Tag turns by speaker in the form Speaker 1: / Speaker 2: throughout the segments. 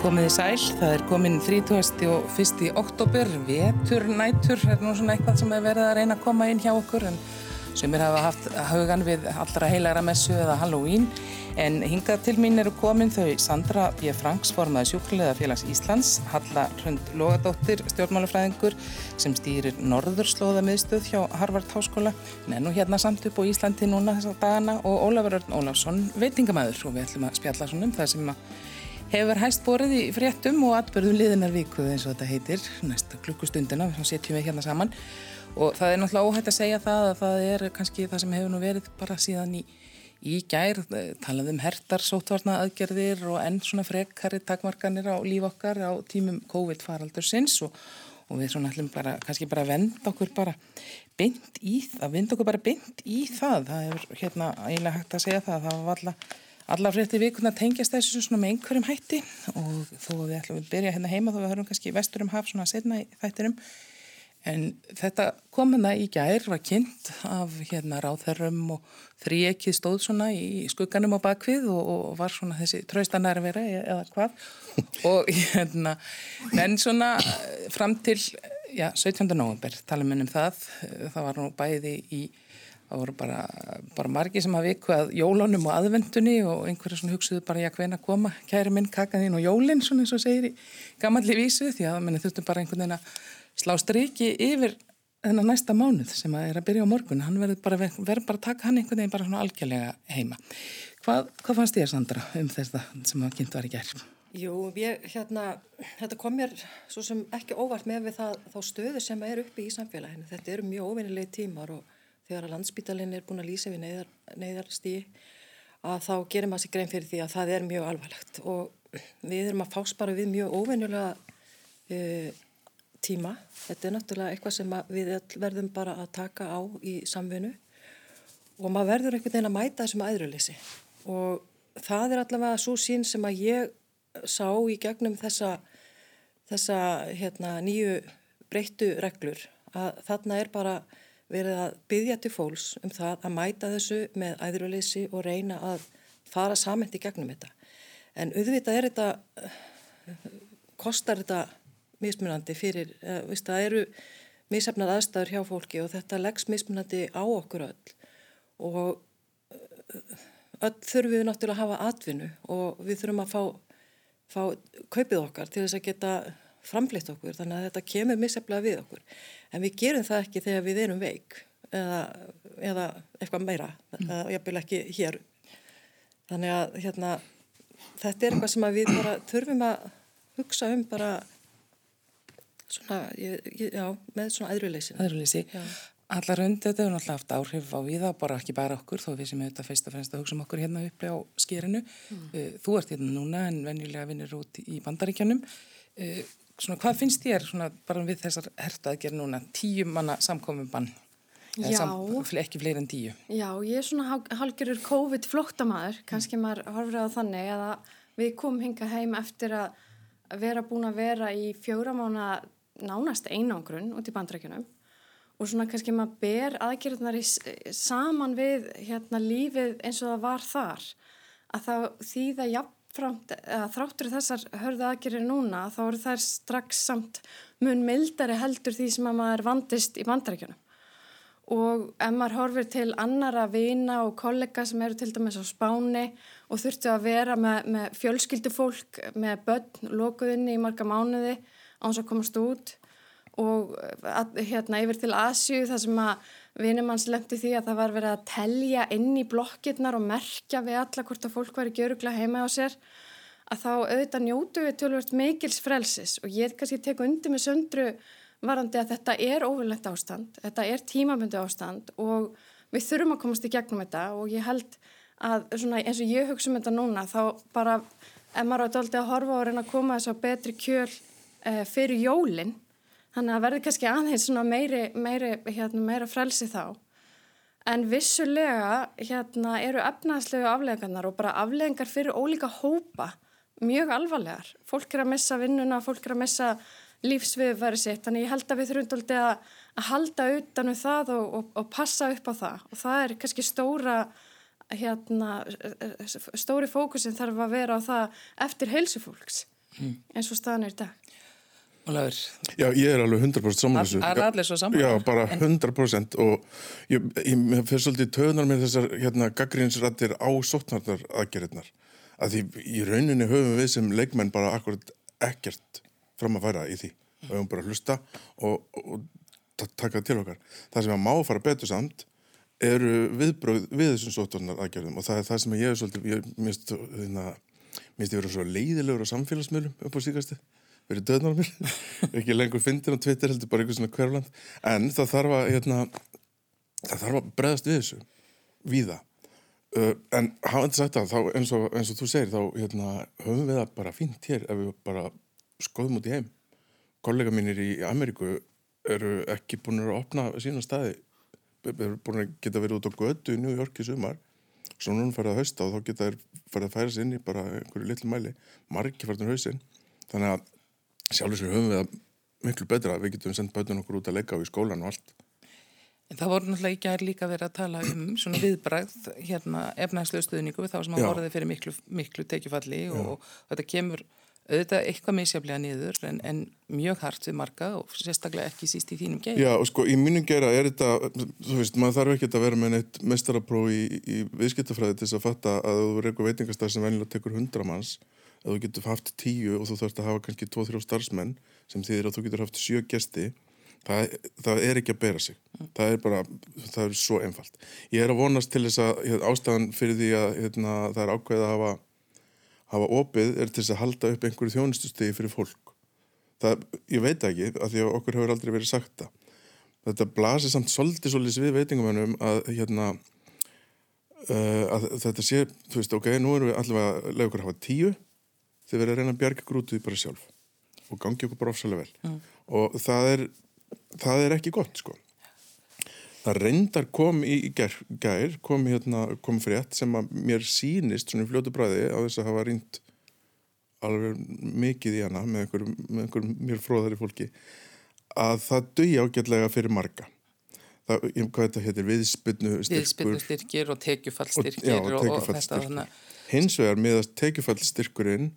Speaker 1: komið í sæl. Það er komin 30. og 1. oktober, veturnætur er nú svona eitthvað sem er verið að reyna að koma inn hjá okkur en sem er hafa haft haugan við allra heilagra messu eða Halloween. En hingað til mín eru komin þau Sandra B. Franks, formaði sjúkliða félags Íslands, Halla Hrund Lógadóttir, stjórnmálufræðingur sem stýrir Norðurslóða miðstöð hjá Harvard Háskóla, en nú hérna samt upp á Íslandi núna þessar dagana og Ólafur Örn Ólafsson, veitingamæður og við ætlum að spjalla svona um það sem að hefur hæst borið í fréttum og atbyrðum liðinar vikuð eins og þetta heitir næsta klukkustundina, þá setjum við hérna saman. Og það er náttúrulega óhætt að segja það að það er kannski það sem hefur nú verið bara síðan í, í gær talað um hertar, sótvarna aðgerðir og enn svona frekari takmarkanir á líf okkar á tímum COVID-faraldur sinns og, og við svona ætlum bara kannski bara að venda okkur bara beint í það, venda okkur bara beint í það, það er hérna eiginlega hægt að segja það, það var alltaf Allar frétti vikuna tengjast þessu svona með einhverjum hætti og þó við ætlum að byrja hérna heima þó við höfum kannski vestur um haf svona setna í þættinum en þetta komuna í gær var kynnt af hérna ráþerrum og þríekið stóð svona í skugganum á bakvið og, og var svona þessi traustanærvera eða hvað og hérna en svona fram til já, 17. november talum við um það það var nú bæði í það voru bara, bara margi sem hafa vikvað jólunum og aðvendunni og einhverja svona hugsuðu bara já hvena koma kæri minn kakaðinn og jólinn svona eins og segir í gammalli vísu því að það þurftum bara einhvern veginn að slá striki yfir þennan næsta mánuð sem að er að byrja á morgun hann verður bara, verður bara að taka hann einhvern veginn bara svona algjörlega heima hvað, hvað fannst þér Sandra um þetta sem að kynnt var í gerð?
Speaker 2: Jú, ég, hérna, þetta kom mér svo sem ekki óvart með við það, þá stöðu sem er uppi í samfélaginu. Þetta eru mjög óvinnilegi tímar og þegar að landsbítalinn er búin að lýsa við neyðar, neyðarstíi að þá gerir maður sér grein fyrir því að það er mjög alvarlegt. Og við erum að fáspara við mjög óvenjulega uh, tíma. Þetta er náttúrulega eitthvað sem við verðum bara að taka á í samfunnu og maður verður einhvern veginn að mæta þessum aðröðleysi og það er allavega svo sín sem að ég sá í gegnum þessa, þessa hérna, nýju breyttu reglur að þarna er bara verið að byggja til fólks um það að mæta þessu með æðruleysi og reyna að fara samend í gegnum þetta. En auðvitað er þetta, kostar þetta mismunandi fyrir, uh, veist, það eru misafnað aðstæður hjá fólki og þetta leggs mismunandi á okkur öll og öll þurfum við náttúrulega að hafa atvinnu og við þurfum að fá, fá kaupið okkar til þess að geta framflitt okkur þannig að þetta kemur misafnað við okkur en við gerum það ekki þegar við erum veik eða, eða eitthvað meira mm. eða jápil ekki hér þannig að hérna, þetta er eitthvað sem við bara þurfum að hugsa um bara svona, ég, já, með svona aðruleysi
Speaker 1: aðruleysi Allar undir þetta hefur náttúrulega haft áhrif á við það, bara ekki bara okkur, þó við sem auðvitað fyrst og fremst að hugsa um okkur hérna uppi á skýrinu. Mm. Eh, þú ert hérna núna en venjulega vinnir út í bandaríkjanum. Svona, hvað finnst þér svona, bara við þessar hertaðgerð núna, tíu manna samkomum bann?
Speaker 3: Já. Sam,
Speaker 1: ekki fleiri en tíu.
Speaker 3: Já, ég er svona halgjörur COVID-flóttamæður, kannski mm. maður horfður á þannig að við komum hinga heim eftir að vera búin að vera í fjóra mánu nánast einangrun út í bandrækjunum og svona kannski maður ber aðgerðunar í, saman við hérna lífið eins og það var þar að þá þýða jafn þráttur þessar hörðu aðgerir núna þá eru þær strax samt mun mildari heldur því sem að maður vandist í bandarækjunum og ef maður horfir til annara vina og kollega sem eru til dæmis á spáni og þurftu að vera með, með fjölskyldufólk með börn lokuðinni í marga mánuði áns að komast út og að, hérna yfir til Asju þar sem að vinum hans lemti því að það var verið að telja inn í blokkirnar og merkja við alla hvort að fólk var ekki öruglega heima á sér að þá auðvitað njótu við tölvört mikils frelsis. Og ég kannski tek undir með söndru varandi að þetta er óvinnlegt ástand, þetta er tímabundu ástand og við þurfum að komast í gegnum þetta. Og ég held að eins og ég hugsa um þetta núna þá bara ef maður átti að horfa og reyna að koma þess á betri kjöl eh, fyrir jólinn Þannig að verður kannski aðeins meiri, meiri, hérna, meira frelsi þá. En vissulega hérna, eru efnæðslegu aflegangar og bara aflegangar fyrir ólíka hópa mjög alvarlegar. Fólk er að missa vinnuna, fólk er að missa lífsviðverði sitt. Þannig ég held að við þurfum að, að halda utanum það og, og, og passa upp á það. Og það er kannski stóra, hérna, stóri fókusin þarf að vera á það eftir heilsufólks mm. eins og staðan er í dag.
Speaker 1: Ólafur.
Speaker 4: Já, ég er alveg 100% saman þessu.
Speaker 1: Það er allir svo saman.
Speaker 4: Já, bara 100% og ég, ég fyrir svolítið töðunar með þessar hérna, gaggrínsrættir á sótnarnar aðgerðirnar. Að því í rauninni höfum við sem leikmenn bara akkurat ekkert fram að færa í því. Við höfum bara að hlusta og, og taka til okkar. Það sem að má fara betur samt eru viðbröð við þessum sótnarnar aðgerðum og það er það sem ég er svolítið, ég minnst, minnst ég vera svo leiðilegur á samfélagsmiðlum upp á síkastið verið döðnar á mér, ekki lengur fyndin á Twitter heldur bara einhvers svona hverfland. En það þarf að hérna, það þarf að bregðast við þessu víða. Uh, en hafandi sagt það, þá, eins, og, eins og þú segir þá hérna, höfum við það bara fínt hér ef við bara skoðum út í heim. Kollega mínir í Ameríku eru ekki búin að opna sína staði. Eru búin að geta verið út á götu í New York í sumar. Svo núna farið að hausta og þá geta þeir farið að færa sér inn í bara einhverju litlu mæli. Margi farnir hausinn. Þannig að sjálfur sem höfum við það miklu betra við getum sendt bötun okkur út að leika á í skólan og allt.
Speaker 1: En það voru náttúrulega ekki að líka verið að tala um svona viðbræð hérna efnægslu stuðningu við þá sem að voruði fyrir miklu, miklu tekjufalli og, og þetta kemur auðvitað eitthvað misjaflega niður en, en mjög hart við marga og sérstaklega ekki síst í þínum geið.
Speaker 4: Já og sko í mínum gera er þetta, þú veist, maður þarf ekki að vera með neitt mestarapróf í, í viðskiptafræði til þess að fatta að þú verður eitthvað veitingastar sem venilega tekur hundra manns að þú getur haft tíu og þú þarfst að hafa kannski tvo-þrjá starfsmenn sem þýðir að þú getur haft sjö gesti það, það er ekki að bera sig. Það er bara, það er svo einfalt. Ég er að vonast til þess að hérna, ástæðan fyrir því að hérna, það er ákveð að hafa hafa opið er til þess að halda upp einhverju þjónustustegi fyrir fólk. Það, ég veit ekki, af því að okkur hefur aldrei verið sagt það. Þetta blasir samt svolítið svolítið við veitingamennum að hérna uh, að þetta sé, þú veist, ok, nú erum við allavega að lega okkur að hafa tíu þið verður að reyna að bjarga grútið bara sjálf og gangi okkur bara ofsalega vel. Mm. og það er, það er ekki gott sko. Það reyndar kom í gær, gær kom, hérna, kom frétt sem að mér sínist svona í fljótu bræði á þess að hafa rínt alveg mikið í hana með einhverjum, með einhverjum mér fróðari fólki að það dögi ágætlega fyrir marga. Það, hvað þetta heitir, viðspilnu
Speaker 1: styrkur. Viðspilnu styrkir og tekjufallstyrkir og, já, og, og þetta þannig
Speaker 4: hins vegar miðast tekjufallstyrkurinn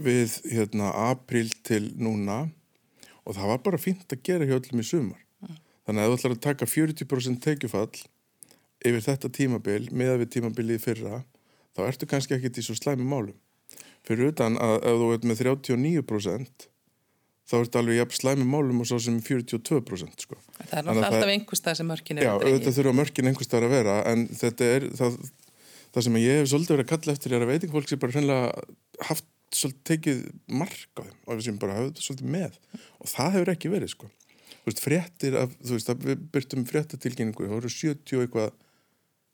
Speaker 4: við hérna april til núna og það var bara fínt að gera hjá öllum í sumar. Mm. Þannig að þú ætlar að taka 40% teikjufall yfir þetta tímabil, meða við tímabilið fyrra, þá ertu kannski ekkit í svo slæmi málum. Fyrir utan að ef þú ert með 39% þá ertu alveg jafn slæmi málum og svo sem 42% sko.
Speaker 1: Það er náttúrulega alltaf einhverstað sem mörkin er
Speaker 4: Já, auðvitað þurfa mörkin einhverstað að vera en þetta er það, það sem ég hef svolítið verið að kalla eftir er að veitingfólk sem bara hreinlega haft svolítið tekið mark á þeim og við sem bara þetta svolítið með. Og það hefur ekki verið sko. Þú veist, fréttir af, þú veist, við byrtum fréttatilkynningu, það voru 70 eitthvað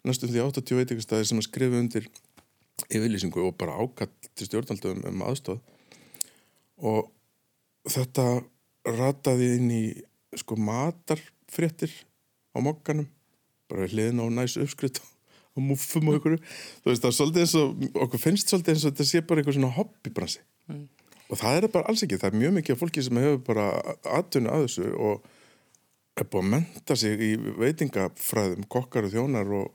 Speaker 4: næstum því 80 veitingastæðir sem að skrifa undir yfirlýsingu og bara ákall til stjórnaldum um aðstóð og þetta rataði inn í sko matarfréttir á mokkanum bara hliðin á næs uppskritt og muffum og ykkur þú veist það er svolítið eins og okkur finnst svolítið eins og þetta sé bara eitthvað svona hobbybransi mm. og það er bara alls ekki. Það er mjög mikið fólki sem hefur bara aðtunni að þessu og er búið að menta sig í veitingafræðum kokkar og þjónar og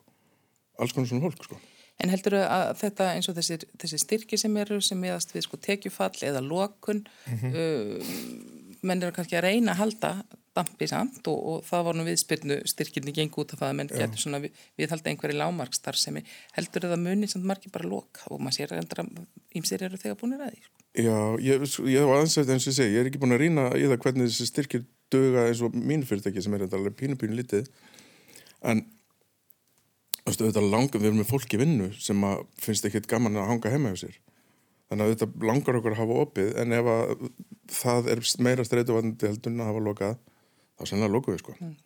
Speaker 4: alls konar svona fólk sko.
Speaker 1: En heldur þau að þetta eins og þessi, þessi styrki sem eru sem miðast við sko tekjufall eða lokun mm -hmm. uh, menn eru kannski að reyna að halda dampi samt og, og það var nú viðspyrnu styrkirni gengur út af það að menn getur svona við, við halda einhverju lámarkstar sem heldur það muni samt margir bara loka og maður sér að ímsir eru þegar búinir að því sko.
Speaker 4: Já, ég, ég var aðeins eins og segi, ég er ekki búin að rýna í það hvernig þessi styrkir döga eins og mín fyrirtæki sem er alveg pínu pínu litið en veist, langum, við erum með fólk í vinnu sem finnst ekkit gaman að hanga heima hjá sér. Þannig að þetta langar okkur að hafa opið en ef það er meira streytuvandi heldur en að hafa lokað þá sennilega lókuðu sko. Mm.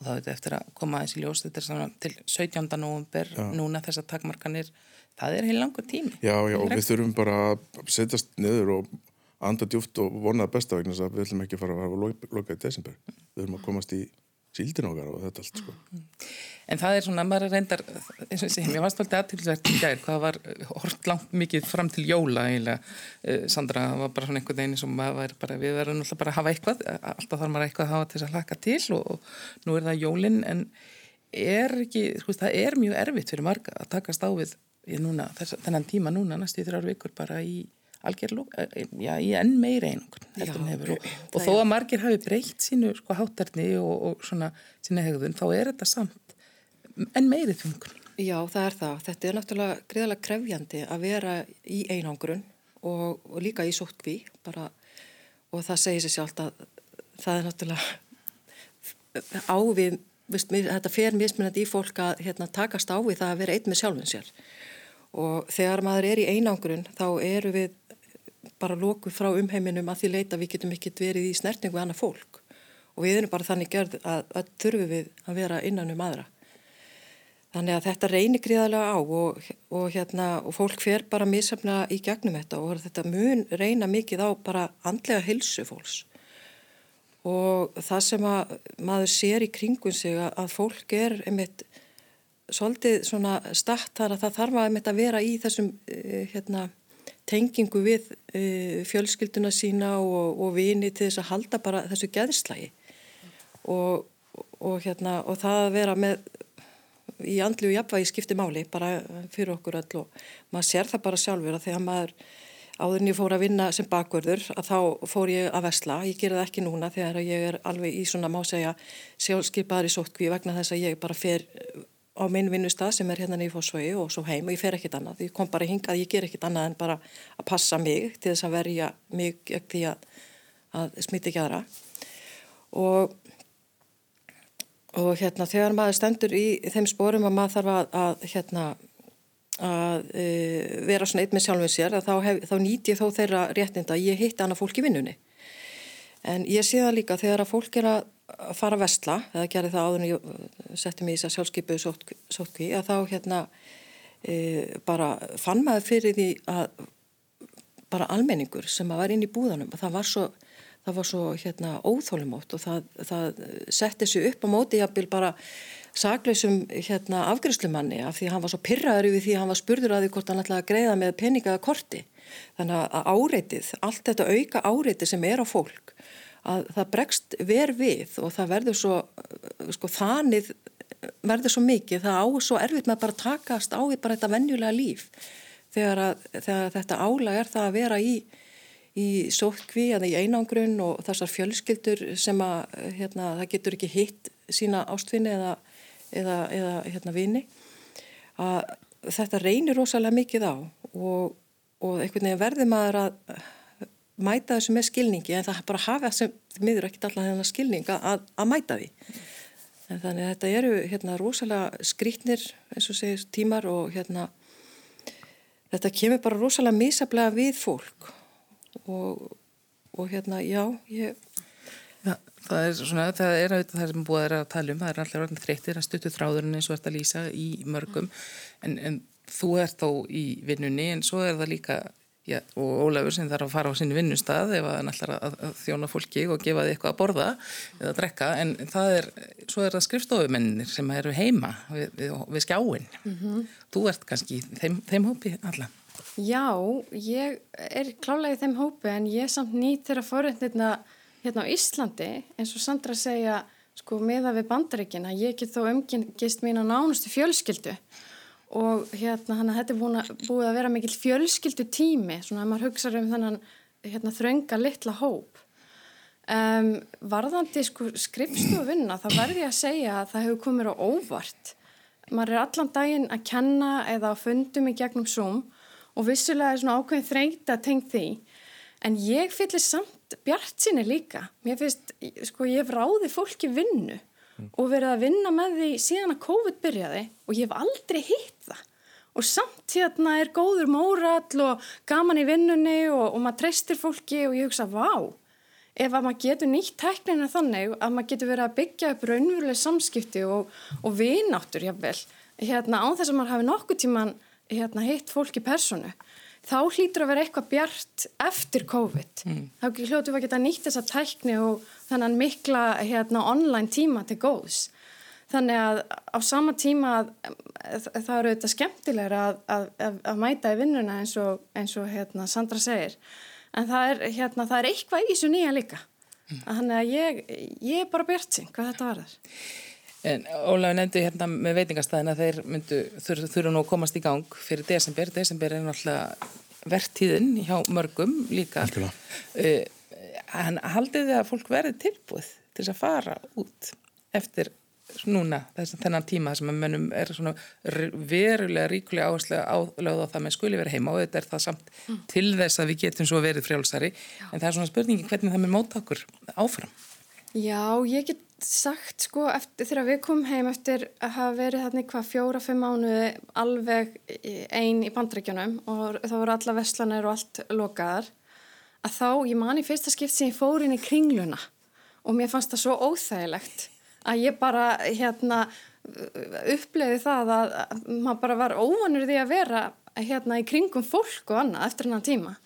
Speaker 1: Og þá þetta eftir að koma aðeins í ljós, þetta er svona til 17. november, já. núna þessar takmarkanir, það er heil langur tími.
Speaker 4: Já, já, og við þurfum bara að setjast niður og anda djúft og vonað besta vegna þess að við ætlum ekki að fara að lokað í desember. Mm. Við þurfum að komast í síldin okkar og þetta allt sko.
Speaker 1: En það er svona, maður reyndar eins og ég segi, mér varst alltaf aðtilsvært í gær hvað var hort langt mikið fram til jóla eiginlega, uh, Sandra það var bara svona einhvern veginn sem maður bara við verðum alltaf bara að hafa eitthvað, alltaf þarf maður eitthvað að hafa til að hlaka til og, og nú er það jólin en er ekki, sko það er mjög erfitt fyrir marga að takast á við núna, þess, þennan tíma núna næstu þrjár vikur bara í algjör, ló- eh, já, í enn meiri einhvern heldur en hefur og, og þó að margir hafi breytt sínu sko hátterni og, og svona sína hegðun, þá er þetta samt enn meiri þungun.
Speaker 2: Já, það er það. Þetta er náttúrulega greiðalega krefjandi að vera í einangrun og, og líka í sótkví bara, og það segir sér sjálft að það er náttúrulega ávið, veist, þetta fer mismunandi í fólk að hérna, takast ávið það að vera einn með sjálfum sér og þegar maður er í einangrun þá eru við bara lókuð frá umheiminum að því leita við getum ekkert verið í snertingu við annað fólk og við erum bara þannig gerð að, að þurfum við að vera innan um aðra. Þannig að þetta reynir gríðarlega á og, og, hérna, og fólk fer bara misafna í gegnum þetta og þetta mun reyna mikið á bara andlega hilsu fólks. Og það sem að maður sér í kringun sig að, að fólk er einmitt svolítið svona statt þar að það þarf að að vera í þessum uh, hérna, tengingu við uh, fjölskylduna sína og, og vini til þess að halda bara þessu geðslægi og, og, hérna, og það að vera með í andlu jafnvægi skipti máli bara fyrir okkur öll og maður sér það bara sjálfur að þegar maður áður en ég fór að vinna sem bakverður að þá fór ég að vesla, ég gera það ekki núna þegar ég er alveg í svona má segja sjálfskeipaðar í sótkví vegna þess að ég bara fer á minn vinnustad sem er hérna nýjum fórsvögi og svo heim og ég fer ekkit annað, ég kom bara hingað, ég ger ekkit annað en bara að passa mig til þess að verja mig gegn því að, að smita ekki aðra. Og og hérna þegar maður stendur í þeim spórum að maður þarf að, að hérna að e, vera svona eitt með sjálfum sér þá, hef, þá nýti ég þó þeirra réttinda ég hitti annað fólk í vinnunni. En ég sé það líka þegar að fólk er að fara að vestla eða gerði það áður en ég setti mig í þess að sjálfskeipu sótkví að þá hérna e, bara fann maður fyrir því að bara almenningur sem að var inn í búðanum það var svo það var svo hérna óþólumótt og það, það setti sig upp á móti jafnvel bara sakleysum hérna afgriðslumanni af því að hann var svo pyrraður yfir því að hann var spurður að því hvort hann ætlaði að greiða með peningaða korti. Þannig að áreitið, allt þetta auka áreitið sem er á fólk, að það bregst ver við og það verður svo, sko þanið verður svo mikið, það á svo erfitt með bara takast á við bara þetta venjulega líf þegar, að, þegar þetta álag er það að vera í í sótkví eða í einangrun og þessar fjölskyldur sem að hérna, það getur ekki hitt sína ástfinni eða, eða, eða hérna, vini að þetta reynir rosalega mikið á og, og einhvern veginn verður maður að mæta þessu með skilningi en það bara hafa sem miður ekkert allar þennan skilninga að, að mæta því. En þannig að þetta eru hérna, rosalega skrítnir eins og segir tímar og hérna þetta kemur bara rosalega misablega við fólk. Og, og hérna, já, ég...
Speaker 1: Það, það er svona, það er auðvitað það sem búið er að tala um, það er allir orðin þreyttir að stuttu þráðurinn eins og að lýsa í mörgum, en, en þú ert þó í vinnunni en svo er það líka, já, og Ólafur sem þarf að fara á sinni vinnustad ef hann ætlar að, að þjóna fólki og gefa þið eitthvað að borða eða að drekka, en það er, svo er það skrifstofumennir sem eru heima við, við, við skjáin. Mm -hmm. Þú ert kannski í þeim, þeim hópi alla.
Speaker 3: Já, ég er klálega í þeim hópi en ég samt nýtt þeirra forréttina hérna á Íslandi eins og Sandra segja sko meða við bandaríkina ég get þó umgengist mín á nánustu fjölskyldu og hérna hann að þetta er búin að, búið að vera mikil fjölskyldu tími svona að maður hugsa um þennan hérna þrönga litla hóp. Um, varðandi sko skrifstofunna þá verði ég að segja að það hefur komið á óvart. Maður er allan daginn að kenna eða að fundum í gegnum Zoom og vissulega er svona ákveðin þreyta tengt því. En ég fyllir samt bjart sinni líka. Mér finnst, sko ég ráði fólki vinnu. Og verið að vinna með því síðan að COVID byrjaði og ég hef aldrei hitt það. Og samt hérna er góður mórall og gaman í vinnunni og, og maður treystir fólki og ég hugsa vá, ef að maður getur nýtt teknina þannig að maður getur verið að byggja upp raunveruleg samskipti og, og vináttur jáfnvel hérna á þess að maður hafi nokkuð tíman hérna, hitt fólk í personu þá hlýtur að vera eitthvað bjart eftir COVID. Mm. Þá hljótu við að geta nýtt þessa tækni og þannig mikla hérna, online tíma til góðs. Þannig að á sama tíma að, að, að það eru þetta skemmtilegra að, að mæta í vinnuna eins og, eins og hérna, Sandra segir. En það er, hérna, það er eitthvað í þessu nýja líka. Mm. Þannig að ég, ég er bara bjart sín hvað þetta var þar.
Speaker 1: En Ólaug nefndi hérna með veitingastæðina þeir myndu, þurfu nú að komast í gang fyrir desember. Desember er náttúrulega vertíðin hjá mörgum líka. Uh, en haldið þið að fólk verði tilbúið til þess að fara út eftir núna, þess að þennan tíma sem að mönnum er svona verulega ríkulega áherslega álögð á það með skuli verið heima og þetta er það samt til þess að við getum svo verið frjálsari en það er svona spurningi hvernig það með móta okkur áfram.
Speaker 3: Já, ég get sagt sko eftir þegar við komum heim eftir að hafa verið þarna í hvað fjóra, fimm mánuði alveg einn í bandrækjunum og það voru alla veslanir og allt lokaðar að þá, ég man í fyrsta skipt sem ég fór inn í kringluna og mér fannst það svo óþægilegt að ég bara hérna uppleiði það að að maður bara var óvanur því að vera hérna í kringum fólk og annað eftir hennar tíma.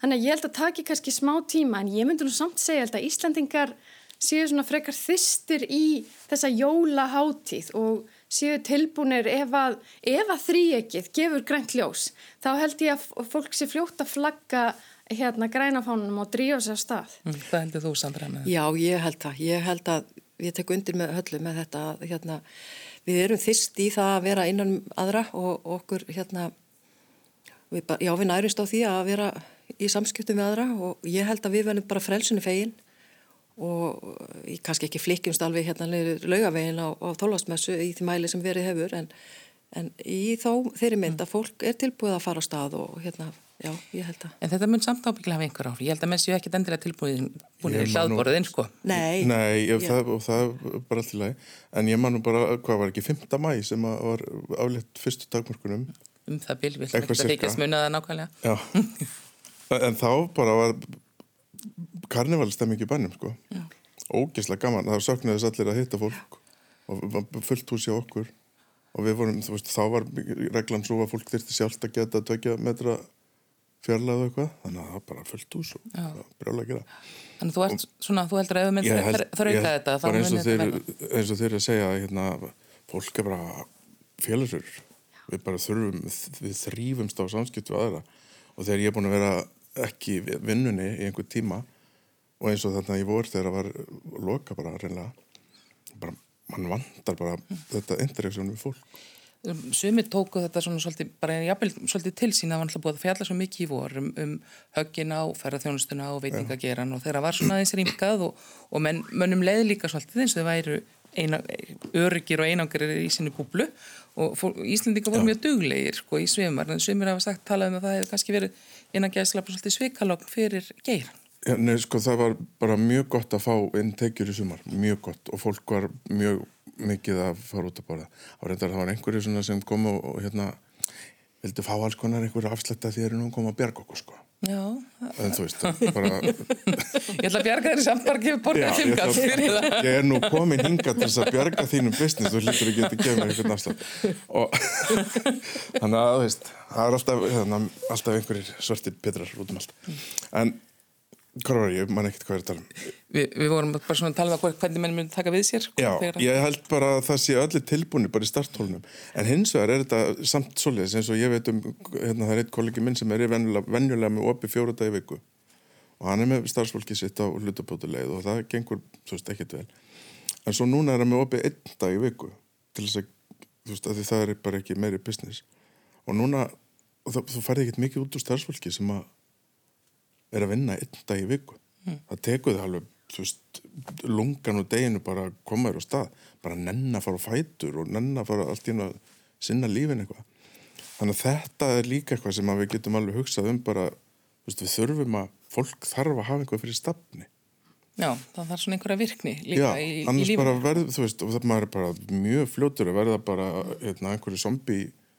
Speaker 3: Þannig að ég held að taki kannski smá tíma en ég myndi nú samt segja að Íslandingar séu svona frekar þystir í þessa jólaháttíð og séu tilbúinir ef að, ef að þríekið gefur grænt ljós þá held ég að fólk sé fljótt að flagga hérna grænafánunum og drífa sér á stað.
Speaker 1: Mm, Hvað heldur þú Sandra með það?
Speaker 2: Já, ég held það. Ég held að ég tek undir með höllu með þetta að hérna, við erum þyrst í það að vera innan um aðra og okkur hérna, við, já, við nærumst á því að vera í samskiptum við aðra og ég held að við verðum bara frelsinu fegin og ég kannski ekki flikkjumst alveg hérna laugavegin á, á þólvastmessu í því mæli sem verið hefur en, en í þá þeirri mynd að fólk er tilbúið að fara á stað og hérna, já, ég held að
Speaker 1: En þetta mun samt ábygglega hafa einhver áhrif. Ég held að menn séu ekkit endilega tilbúin búin í hlaðborðin, sko.
Speaker 2: Nei,
Speaker 4: Nei, ég,
Speaker 2: Já.
Speaker 4: það, og það er bara allt í lagi. En ég man nú bara, hvað var ekki, 5. mæ sem að var aflétt fyrstu dagmörkunum.
Speaker 1: Um það bil, við ætlum ekki að muna það nákvæmlega.
Speaker 4: Já. en þá bara var karnivalstemming í bænum, sko.
Speaker 1: Já.
Speaker 4: Ógeðslega gaman. Það söknuði þess allir að hitta fólk og var fullt hús hjá okkur. Og við vorum, þú veist, þá var reglan svo að fólk þyrfti sjálft að geta tökja metra fjarlæðu eitthvað. Þannig að það var bara fullt hús og
Speaker 1: Já.
Speaker 4: brjálega að gera.
Speaker 1: Þannig að þú ert svona, þú heldur að ef
Speaker 4: Ég held-
Speaker 1: þrauka þetta, þá
Speaker 4: bara eins og
Speaker 1: muni þetta
Speaker 4: þeir,
Speaker 1: verða.
Speaker 4: eins og þeir að segja að hérna, fólk er bara félagsverður við bara þurfum, við þrýfumst á samskipt við aðra og þegar ég er búin að vera ekki í vinnunni í einhver tíma og eins og þarna í vor þegar það var loka bara reynlega bara, mann vantar bara þetta interaksjón við fólk.
Speaker 1: Sumir tóku þetta svona svolítið, bara jafnvel svolítið til sín að alltaf búið að fjalla svo mikið í vor um, um höggin á, ferðarþjónustuna og veitingageran og þeirra var svona aðeins rýmkað og, og menn, mönnum leið líka svolítið eins og þau væru eina, öryggir og einangrir í sinni búblu. Og fólk, Íslendinga voru mjög duglegir sko í svimar, en sumir hafa sagt talað um að það hefði kannski verið innan gæðslapa svolítið svikalogn fyrir geiran.
Speaker 4: Já, nei, sko, það var bara mjög gott að fá inn tekjur í sumar, mjög gott og fólk var mjög mikið að fara út að var, reyndar, það var einhverju svona sem kom og, og hérna vildi fá alls konar einhverju afslætta því þeir eru nú að koma að bjarga okkur, sko.
Speaker 1: Já,
Speaker 4: En þú veist, bara...
Speaker 1: ég ætla að bjarga þeirri samt bara að gefa borgað
Speaker 4: ég,
Speaker 1: fimmkall fyrir það.
Speaker 4: ég er nú komin hingað til þess að bjarga þínum business, þú hlýtur að geta að gefa mér einhvern afslætt. Og þannig að, þú veist, það er alltaf, hérna, alltaf einhverjir svartir petrar út um allt. En, hvað var ég, man ekkert hvað er að tala um.
Speaker 1: Vi, við vorum bara svona að tala um hvernig menn myndi taka við sér. Sko,
Speaker 4: Já, ég held bara að það sé allir tilbúinir bara í starthólunum. En hins vegar er þetta samt svoleiðis eins og ég veit um, hérna það er eitt kollegi minn sem er venjulega, venjulega með opið fjóra dagi í viku. Og hann er með starfsfólki sitt á hlutabótuleið og það gengur, þú veist, ekkert vel. En svo núna er hann með opið einn dag í viku til þess að, þú veist, að það er bara ekki meiri business. Og núna, það, þú færði ekkert mikið út úr starfsfólki sem að er að vinna einn dag í viku. Það tekur þið alveg, veist, lungan og deginu bara að koma þér á stað. Bara nenn að fara á fætur og nenn að fara allt í einu að sinna lífin eitthvað. Þannig að þetta er líka eitthvað sem að við getum alveg hugsað um bara, veist, við þurfum að, fólk þarf að hafa eitthvað fyrir stafni.
Speaker 1: Já, það þarf svona einhverja virkni líka
Speaker 4: Já,
Speaker 1: í, í
Speaker 4: annars
Speaker 1: lífinu.
Speaker 4: bara verð, þú veist, og það maður er bara mjög fljótur að verða bara, hérna, einhverju zombi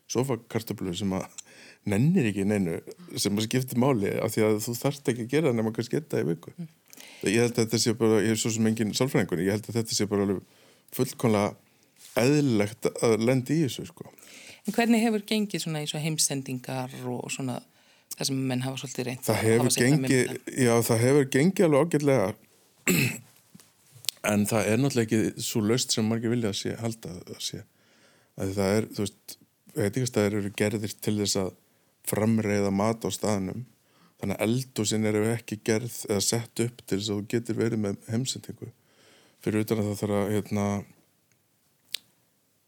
Speaker 4: sofakartablu sem að nennir ekki neinu sem að skipti máli af því að þú þarft ekki að gera nema kannski geta í viku. Ég held að þetta sé bara, ég er svo sem engin sálfræðingur, ég held að þetta sé bara fullkonlega eðlilegt að lendi í þessu, sko.
Speaker 1: En hvernig hefur gengið svona eins og heimsendingar og svona það sem menn hafa svolítið reynd
Speaker 4: Það
Speaker 1: að
Speaker 4: hefur gengið, já það hefur gengið alveg ágætlega en það er náttúrulega ekki svo löst sem margir vilja að sé, halda að sé. Að það er, þú veist, veitingastæðir eru gerðir til þess að framreiða mat á staðnum. Þannig að eldúsin eru ekki gerð eða sett upp til þess að þú getur verið með heimsendingu. Fyrir utan að það þarf að hérna,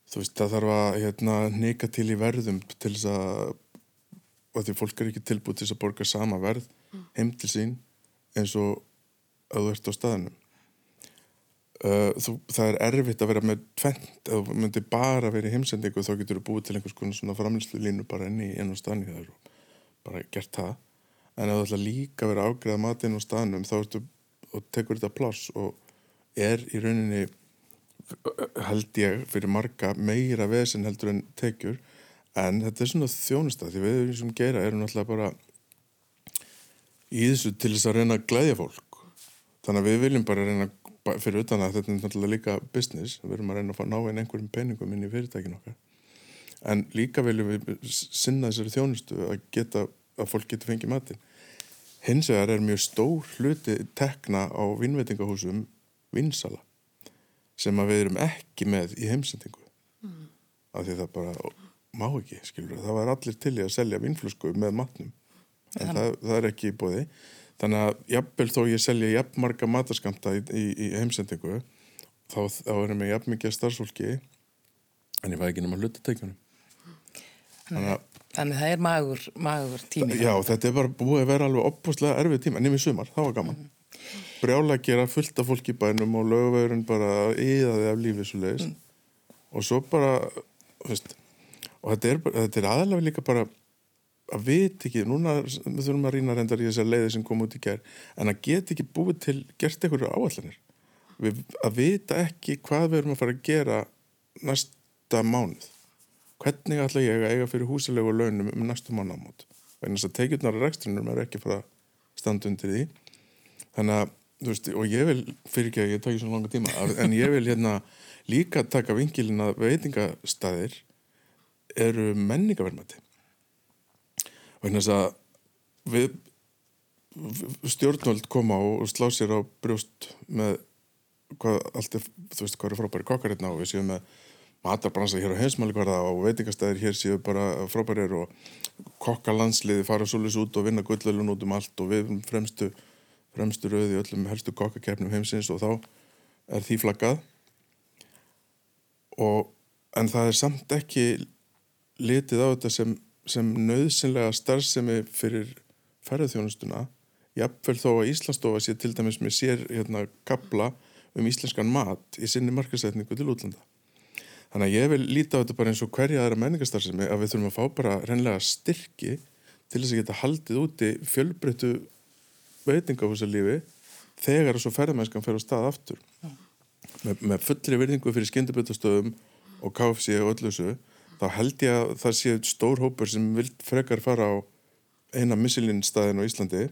Speaker 4: þú veist, það þarf að hérna, nika til í verðum til þess að og því fólk er ekki tilbúið til þess að borga sama verð heim til sín eins og að þú ert á staðinum uh, þú, það er erfitt að vera með tvent, ef þú myndir bara vera í heimsendingu þá getur þú búið til einhvers konar svona framlýslu línu bara inn í einu staðni þar og bara gert það. En ef þú ætla líka að vera ágreða matinn á staðnum þá ertu og tekur þetta pláss og er í rauninni held ég fyrir marga meira vesen heldur en tekjur. En þetta er svona þjónusta því við sem gera erum náttúrulega bara í þessu til þess að reyna að glæðja fólk. Þannig að við viljum bara reyna ba- fyrir utan að þetta er náttúrulega líka business. Við erum að reyna að ná inn einhverjum peningum inn í fyrirtækin okkar. En líka viljum við sinna þessari þjónustu að geta að fólk getur fengið matinn. Hins vegar er mjög stór hluti tekna á vinnveitingahúsum vinsala sem að við erum ekki með í heimsendingu. Mm. af því það bara má ekki, skilur það var allir til í að selja vinnflösku með matnum. En það, það er ekki í bóði þannig að jafnvel þó ég selja jafn marga mataskamta í, í, í heimsendingu þá, þá erum við jafn mikið starfsfólki en ég fæ ekki nema hlutatekjunum þannig að
Speaker 1: Þannig það er magur, magur tími.
Speaker 4: Já, þetta er bara búið að vera alveg opbúslega erfið tíma, nefnir sumar, það var gaman. Brjála að gera fullt af fólki í bænum og lögvegurinn bara íðaði af lífið svo leiðis. Og svo bara, þú veist, og þetta er, er aðalega líka bara að vita ekki, núna þurfum að rýna reyndar í þessar leiði sem kom út í gær, en að geta ekki búið til, gert einhverju áallanir. Við, að vita ekki hvað við erum að fara að gera næsta mánuð. Hvernig ætla ég að eiga fyrir húsilegu launum um næstu mannamót vegna þess að tekjurnar og rekstrinum er ekki fara að standa undir því. Þannig að, þú veist, og ég vil fyrir ekki að ég taki svona langa tíma, en ég vil hérna líka taka vingilin að veitingastæðir eru menningavermati vegna þess að við stjórnvöld koma og slá sér á brjóst með hvað allt er, þú veist, hvað eru frábæri kokkar hérna og við séum með matarbransa hér á heimsmælikvarða og veitingastæðir hér séu bara frábærir og kokkalandsliði fara svolítið út og vinna gullölun út um allt og við fremstu, fremstu rauði öllum helstu kokkakefnum heimsins og þá er því flaggað. Og en það er samt ekki litið á þetta sem, sem nöðsynlega starfsemi fyrir ferðarþjónustuna jafnvel þó að Íslandsstofa sé til dæmis með sér hérna kapla um íslenskan mat í sinni markasetningu til útlanda. Þannig að ég vil líta á þetta bara eins og hverja aðra menningarstarfsemi að við þurfum að fá bara reynlega styrki til þess að geta haldið úti fjölbreyttu veitingahúsalífi þegar svo ferðamennskan fer á stað aftur. Með, með fullri virðingu fyrir skyndibötastöðum og KFC og öllu þessu, þá held ég að það sé stór hópur sem vil frekar fara á eina missilinstæðin á Íslandi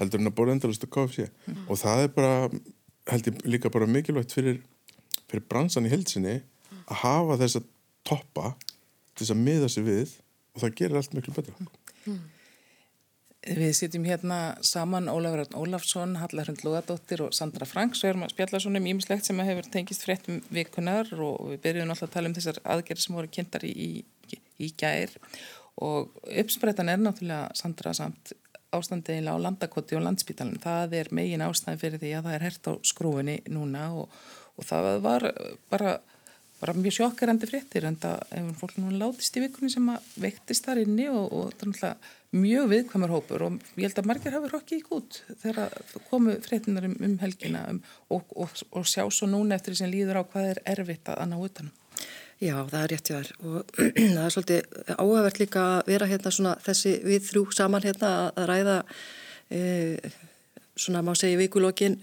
Speaker 4: heldur en að bóra endalust á KFC og það er bara, held ég líka bara mikilvægt fyrir, fyrir bransan í heilsinni að hafa þessa toppa til þess að miða sig við og það gerir allt miklu betra.
Speaker 1: Við sitjum hérna saman Ólafur Örn Ólafsson, Halla Hrund Lóðadóttir og Sandra Franks og erum að spjalla svona um ímislegt sem hefur tengist fréttum vikunar og við byrjum alltaf að tala um þessar aðgerðir sem voru kynntar í, í, í gær og uppsprettan er náttúrulega Sandra samt ástandiðinlega á landakoti og landspítalum. Það er megin ástæðin fyrir því að það er hert á skrúfinni núna og, og það var bara, bara mjög sjokkerandi fréttir en það hefur fólk nú látist í vikunni sem að veiktist þar inni og, og það er náttúrulega mjög viðkvæmur hópur og ég held að margir hafi rokkið í gút þegar komu fréttinar um, um helgina um, og, og, og sjá svo núna eftir því sem líður á hvað er erfitt að ná utanum.
Speaker 2: Já, það er rétt hjá þér og það er svolítið áhæfert líka að vera hérna svona þessi við þrjú saman hérna að ræða e, svona má segja vikulókin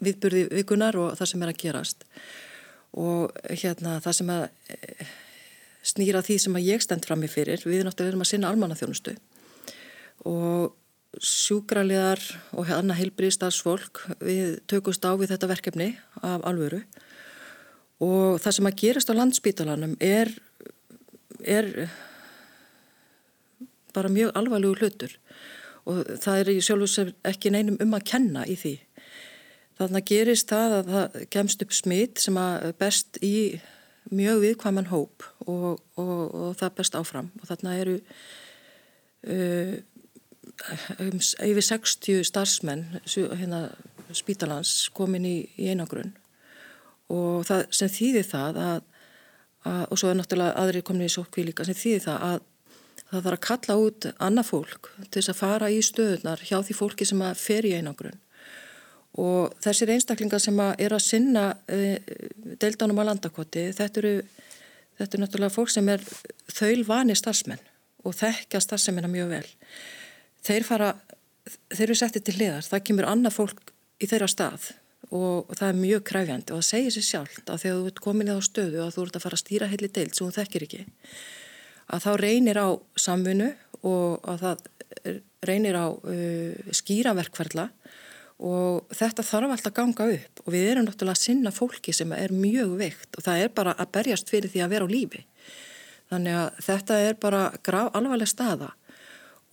Speaker 2: viðburði vikunar og það sem er að gerast og hérna það sem að e, snýra því sem að ég stend fram í fyrir, við náttúrulega erum að sinna almannaþjónustu. Og sjúkraliðar og annað heilbriðstafsfólk við tökumst á við þetta verkefni af alvöru. Og það sem að gerast á landsbítalanum er, er bara mjög alvarlegu hlutur. Og það er í sjálfur sem ekki neinum um að kenna í því. Þannig gerist það að það kemst upp smitt sem að best í mjög viðkvæman hóp og, og, og það best áfram. Og þarna eru uh, um, yfir 60 starfsmenn hérna, spítalans komin í, í einagrunn og það sem þýðir það að, að og svo er náttúrulega aðri komin í sótkví líka sem þýðir það að, það þarf að kalla út annað fólk til þess að fara í stöðunar hjá því fólki sem að fer í einangrun og þessir einstaklingar sem að er að sinna e, deildanum á landakoti þetta eru, þetta eru náttúrulega fólk sem er þaul vani starfsmenn og þekkja starfsmennina mjög vel. Þeir fara þeir eru settið til hliðar, það kemur annað fólk í þeirra stað og það er mjög kræfjandi og það segir sér sjálft að þegar þú ert komin í þá stöðu að þú ert að fara að stýra heilig deild sem þú þekkir ekki að þá reynir á samfunnu og að það reynir á uh, skýraverkferðla og þetta þarf alltaf að ganga upp og við erum náttúrulega að sinna fólki sem er mjög veikt og það er bara að berjast fyrir því að vera á lífi. Þannig að þetta er bara graf alvarleg staða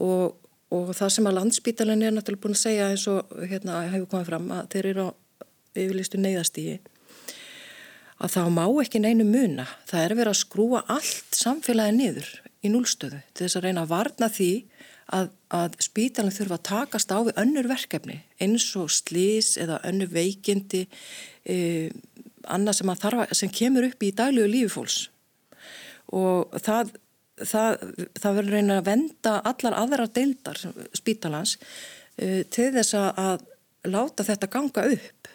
Speaker 2: og, og það sem að landsbítalinn er náttúrulega búin að segja eins og hérna hefur komið fram að þeir eru á yfirlistu neyðastígi að þá má ekki neinu muna. Það er verið að skrúa allt samfélagi niður í núlstöðu til þess að reyna að varna því að, að spítalinn þurfa að takast á við önnur verkefni eins og slís eða önnur veikindi eh, annað sem, þarfa, sem kemur upp í daglegu lífi fólks. Og það, það, það verður reyna að venda allar aðra deildar spítalans eh, til þess að láta þetta ganga upp.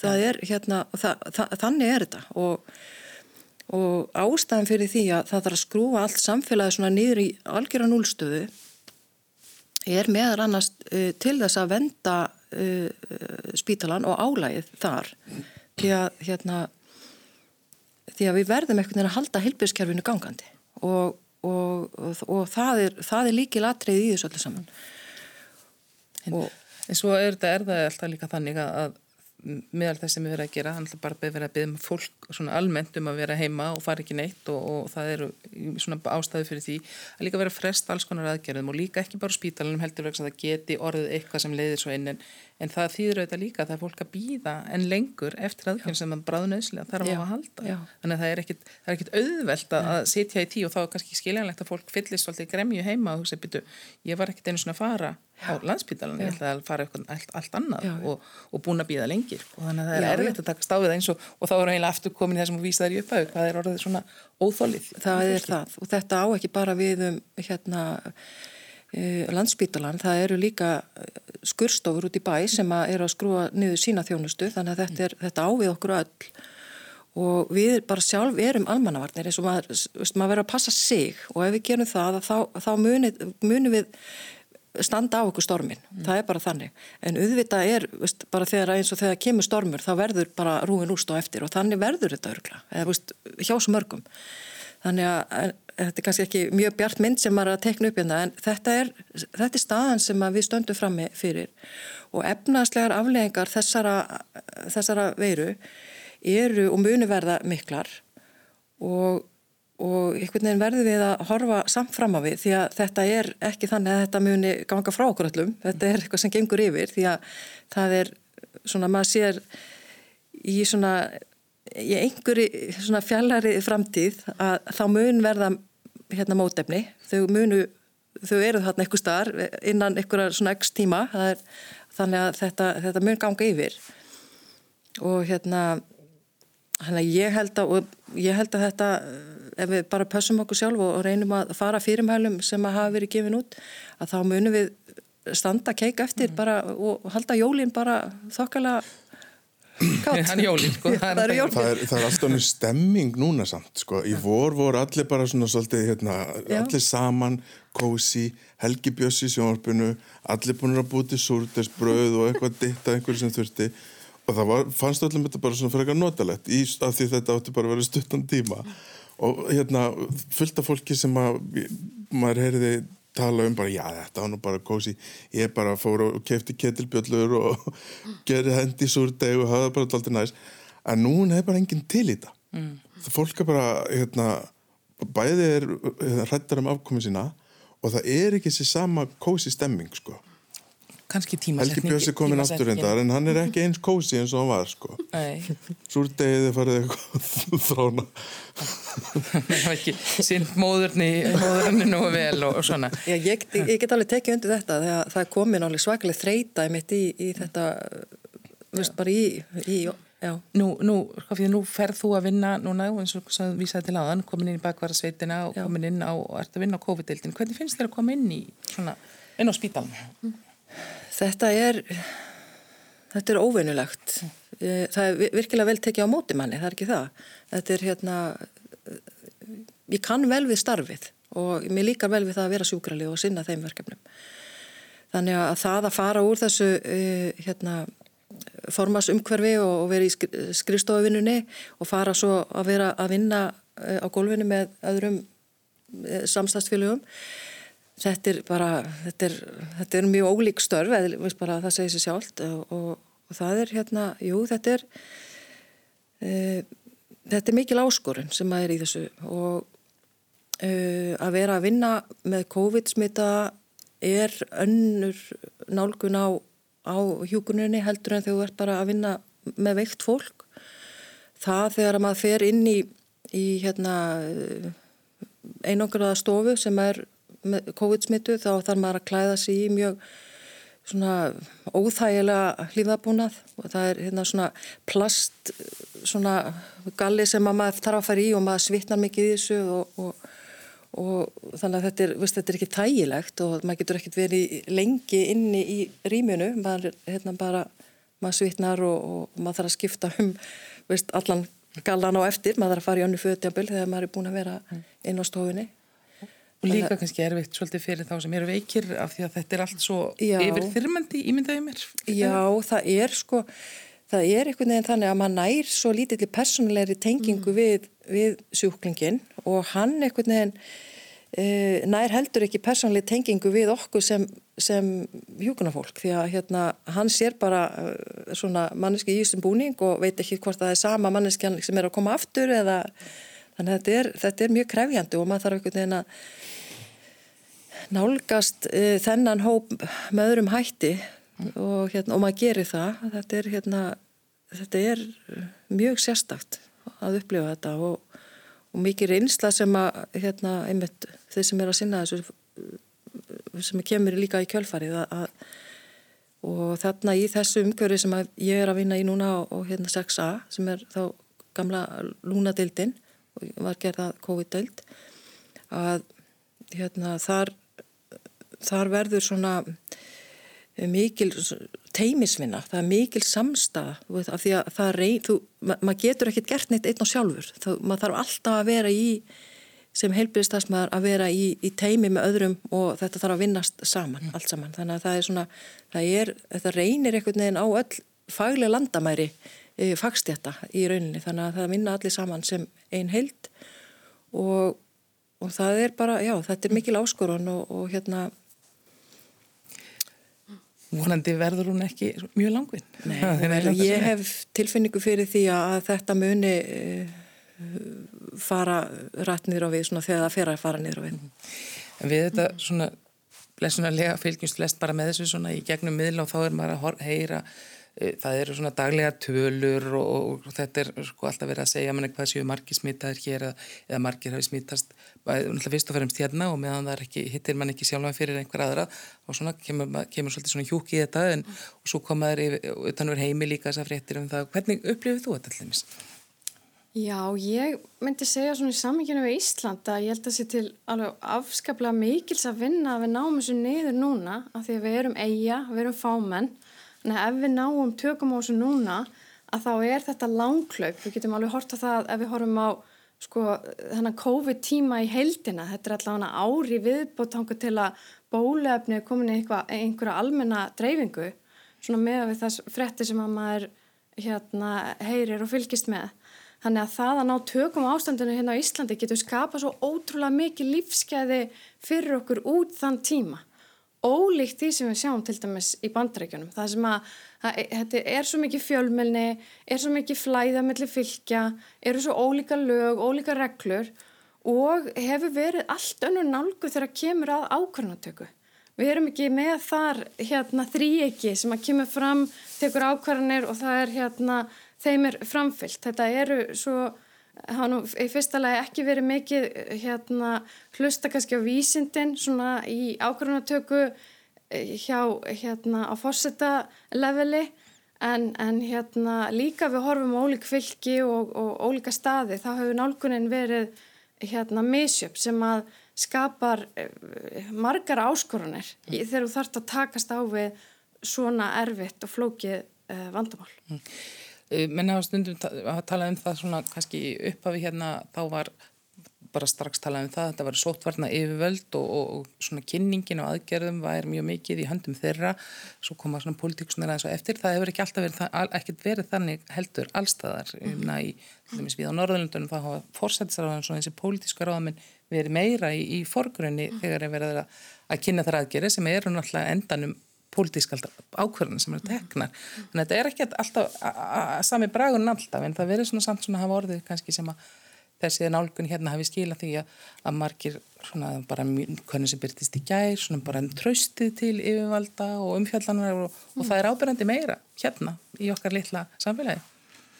Speaker 2: Það er hérna það, þannig er þetta. Og og ástæðan fyrir því að það þarf að skrúa allt samfélagi svona niður í algjörða núlstöðu er meðar annars uh, til þess að venda uh, spítalan og álægið þar því að, hérna, því að við verðum einhvern veginn að halda helbjörnskerfinu gangandi og, og, og, og það er, er líki latrið í þessu öllu saman.
Speaker 1: En, en svo er þetta, er það alltaf líka þannig að meðal þess sem við verðum að gera, hann er bara verið að byggja um fólk almennt um að vera heima og fara ekki neitt og, og það eru ástæðu fyrir því að líka vera frest alls konar aðgerðum og líka ekki bara spítalunum heldur vegna að það geti orðið eitthvað sem leiðir svo inn en, en það þýður auðvitað líka að það er fólk að býða en lengur eftir aðgerðum sem það bráðu nöðslega þarf á að halda. Já. Þannig að það er ekkit, það er ekkit auðvelt að, að sitja í tí og þá er kannski skiljanlegt að fólk fyllist svolítið gremju heima og hugsa, byrju, ég var ekkit einu svona að fara á landsbytalan, ég ætlaði að fara eitthvað allt, allt annað og, og búin að býða lengir og þannig að það er erfitt að taka stáðið eins og, og þá er eiginlega aftur komin í þessum og vísa þær í upphau hvað er orðið svona óþólið
Speaker 2: Það er það eru líka skurstofur út í bæ sem að eru að skrúa niður sína þjónustu þannig að þetta, er, þetta á við okkur öll. Og við bara sjálf erum almannavarnir eins og maður, maður verður að passa sig og ef við gerum það þá, þá munum við standa á okkur stormin, mm. það er bara þannig. En auðvitað er, veist, bara þegar eins og þegar kemur stormur, þá verður bara rúin úst og eftir og þannig verður þetta örgla eða veist, hjá svo mörgum. Þannig að þetta er kannski ekki mjög bjart mynd sem maður að tekna upp hérna en þetta er, þetta er staðan sem við stöndum frammi fyrir. Og efnaðslegar afleggingar þessara, þessara veiru eru og munu verða miklar. Og og einhvern veginn verður við að horfa samt fram á við því að þetta er ekki þannig að þetta muni ganga frá okkur öllum. Þetta er eitthvað sem gengur yfir því að það er svona maður sér í svona í einhverju svona fjallari framtíð að þá mun verða hérna mótefni. Þau munu þau eru þarna eitthvað starf innan einhverja svona x tíma. Er, þannig að þetta, þetta mun ganga yfir. Og hérna hérna ég held að ég held að þetta ef við bara pössum okkur sjálf og reynum að fara fyrirmælum sem að hafa verið gefin út að þá munum við standa keik eftir mm. bara og halda jólinn bara þokkala
Speaker 1: kátt jólin, sko.
Speaker 4: það, er það, er, það er alltaf nýjum stemming núna samt sko. í vor voru allir bara svona svolítið hérna, allir saman, kósi Helgi Bjössi í sjónarpinu allir búin að búti súrtesbröð og eitthvað ditt að einhverju sem þurfti og það var, fannst allir þetta bara svona fyrir eitthvað notalett í, af því þetta átti bara að vera stuttan tíma og hérna fullt af fólki sem að maður heyriði tala um bara já þetta var nú bara kósi ég bara fór og kefti ketilbjöllur og gerði hendi súrdeg og hafa bara alltaf næst en nú er bara enginn til í þetta. Mm. það fólk er bara hérna, bæði er hrættar um afkomið sína og það er ekki þessi sama kósi stemming sko
Speaker 1: kannski tímasetning
Speaker 4: Helgi Björns er komin aftur hendar en hann er ekki eins kósi eins og hann var sko. Súrdegiði farið eitthvað þrána
Speaker 1: Það var ekki sinn móðurni móðurni nú vel og, og svona.
Speaker 2: Já, ég, ég get alveg tekið undir þetta þegar það er komin alveg svakalega þreita mitt í, í þetta veist bara í, í já.
Speaker 1: Nú, nú, fyrir, nú ferð þú að vinna núna, eins og þú vísaði til aðan, komin inn í bakvarasveitina og komin inn á, og ert að vinna á COVID-deildin. Hvernig finnst þér að koma inn í, svona, inn á spítalum?
Speaker 2: Þetta er, þetta er óvinnulegt. Eh, Það er vi- virkilega vel tekið á móti manni, það er ekki það. Þetta er hérna, ég kann vel við starfið og mér líkar vel við það að vera sjúkralið og sinna þeim verkefnum. Þannig að það að fara úr þessu uh, hérna, formasumhverfi og, vera í skri, skrifstofuvinnunni og fara svo að vera að vinna uh, á gólfinu með öðrum uh, samstagsfélögum þetta er bara þetta er, þetta er mjög ólík störf eða bara það segir sér sjálft og, og, og það er hérna, jú þetta er uh, þetta er mikil áskorun sem að er í þessu og uh, að vera að vinna með COVID-smita er önnur nálgun á, á hjúkuninni heldur en þegar þú ert bara að vinna með veikt fólk. Það þegar að maður fer inn í, í hérna, einangraða stofu sem er með COVID-smitu þá þarf maður að klæða sig í mjög svona óþægilega hlýðabúnað og það er hérna svona plast svona galli sem að maður þarf að fara í og maður svitnar mikið í þessu og, og og þannig að þetta er, veist, þetta er ekki þægilegt og maður getur ekkert verið lengi inni í rýmunu, maður hérna bara, maður svitnar og, og maður þarf að skipta um veist, allan gallan á eftir, maður þarf að fara í önnu fötjabil þegar maður er búin að vera inn á stofunni.
Speaker 1: Og líka kannski erfitt svolítið fyrir þá sem eru veikir af því að þetta er allt svo
Speaker 2: Já.
Speaker 1: yfir þyrmandi ímyndaði mér.
Speaker 2: Já, það er sko, það er einhvern veginn þannig að maður nær svo lítilli personlegri tengingu við, við sjúklingin og hann einhvern veginn e, nær heldur ekki personleg tengingu við okkur sem, sem hjúkunarfólk því að hérna, hann sér bara uh, svona manneski í þessum búning og veit ekki hvort það er sama manneskjan sem er að koma aftur eða þannig að þetta er, þetta er mjög krefjandi og maður þarf einhvern veginn að nálgast uh, þennan hóp með öðrum hætti og, hérna, og maður gerir það. Þetta er, hérna, þetta er mjög sérstakt að upplifa þetta og, og mikið reynsla sem að hérna, einmitt, þeir sem er að sinna þessu sem kemur líka í kjölfarið að, að, og þarna í þessu umgjörði sem ég er að vinna í núna og, og hérna 6a sem er þá gamla lúnadeildin og var gerða COVID-deild að hérna þar þar verður svona mikil teimisvinna, það er mikil samstaða af því að það reyn, þú, ma maður getur ekkert gert neitt einn og sjálfur, það, maður þarf alltaf að vera í, sem heilbyrðistafsmaður að vera í, í teimi með öðrum og þetta þarf að vinnast saman, allt saman, þannig að það er svona, það er, þetta reynir einhvern veginn á öll faglega landamæri e, fagstjætta í rauninni, þannig að það vinna allir saman sem einn heild og, og það er bara, já, þetta er mikil áskorun og, og hérna,
Speaker 1: Vonandi verður hún ekki mjög langvinn.
Speaker 2: Nei, vel, ég hef tilfinningu fyrir því að þetta muni uh, fara rætt niður á við svona þegar það fer að fara niður á við.
Speaker 1: En við þetta svona blessunarlega fylgjumst flest bara með þessu svona í gegnum miðla og þá er maður að heyra eh, það eru svona daglega tölur og, og þetta er sko alltaf verið að segja manni hvað séu margir smitaðir hér eða, eða margir hafi smitast fyrst og fremst hérna og meðan það ekki hittir mann ekki sjálfa fyrir einhver aðra og svona kemur, kemur svolítið svona hjúk í þetta en, og svo koma þeir utanur heimi líka þessar fréttir um það. Hvernig upplifir þú þetta allir
Speaker 3: Já, ég myndi segja svona í sammynginu við Ísland að ég held að sé til alveg afskaplega mikils að vinna að við náum þessu niður núna af því að við erum eiga, við erum fámenn en ef við náum tökum á þessu núna að þá er þetta langklaup við getum alveg hort á það ef við horfum á sko þennan COVID-tíma í heildina, þetta er allavega ári viðbóttangu til að bólefni er komin í einhverja almenna dreifingu, svona með við þess frétti sem að maður hérna heyrir og fylgist með. Þannig að það að ná tökum ástandinu hérna á Íslandi getur skapað svo ótrúlega mikið lífskeiði fyrir okkur út þann tíma. Ólíkt því sem við sjáum til dæmis í bandrækjunum. Það sem að, að þetta er svo mikið fjölmelni, er svo mikið flæðamilli fylgja, eru svo ólíka lög, ólíka reglur og hefur verið allt önnur nálgu þegar kemur að ákvarðanatöku. Við erum ekki með þar hérna þrýegi sem að kemur fram, tekur ákvarðanir og það er hérna þeim er framfyllt. Þetta eru svo, hafa nú í fyrsta lagi ekki verið mikið hérna hlusta kannski á vísindin svona í ákvarðanatöku hjá hérna á fórseta leveli en, en hérna líka við horfum ólík fylki og, og ólíka staði þá hefur nálgunin verið hérna misjöp sem að skapar eh, margar áskorunir mm. þegar þú þarfst að takast á við svona erfitt og flókið uh, vandamál. Mm.
Speaker 1: Menn hafa stundum að tala um það svona kannski upphafi hérna þá var bara strax talað um það, þetta var sótvarna yfirvöld og, og, og svona kynningin og aðgerðum var mjög mikið í handum þeirra svo koma svona politíkusnir aðeins og eftir það hefur ekki alltaf verið, ekkert verið þannig heldur allstaðar mm -hmm. í, við á Norðurlundunum þá hafa fórsættisraðan svona þessi politíska ráðamenn verið meira í, í forgrunni mm -hmm. þegar er verið að, að kynna þar aðgerði sem eru náttúrulega endanum pólitísk ákverðin sem eru teknar en þetta er ekki alltaf sami bragun alltaf en það verður svona samt svona hafa orðið kannski sem að þessi nálgun hérna hafi skila því að, að margir svona bara hvernig sem byrtist í gær, svona bara tröstið til yfirvalda og umfjallanar og, mm. og það er ábyrgandi meira hérna í okkar litla samfélagi.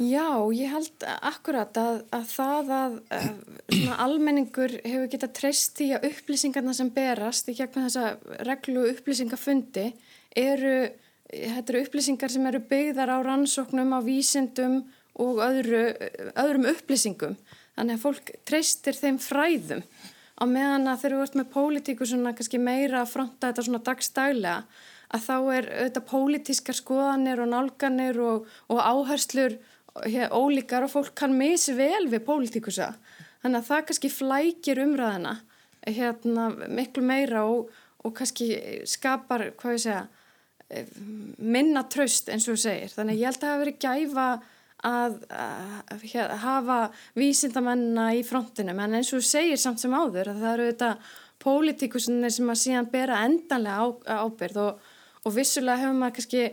Speaker 3: Já, ég held akkurat að, að það að, að almenningur hefur getað treyst í að upplýsingarna sem berast í gegnum þessa reglu upplýsingafundi eru, þetta eru upplýsingar sem eru byggðar á rannsóknum, á vísindum og öðru, öðrum upplýsingum. Þannig að fólk treystir þeim fræðum. Á meðan að þegar þú ert með pólitíku svona kannski meira að fronta þetta svona dagstælega að þá er auðvitað pólitískar skoðanir og nálganir og, og áherslur hér, ólíkar og fólk kann misi vel við pólitíkusa. Þannig að það kannski flækir umræðina hérna miklu meira og, og kannski skapar hvað ég segja minna tröst eins og þú segir. Þannig ég held að það hefur verið gæfa að, að, að hafa vísindamennina í frontinum en eins og segir samt sem áður að það eru þetta pólitikusinir sem að síðan bera endanlega á, ábyrð og, og vissulega hefur maður kannski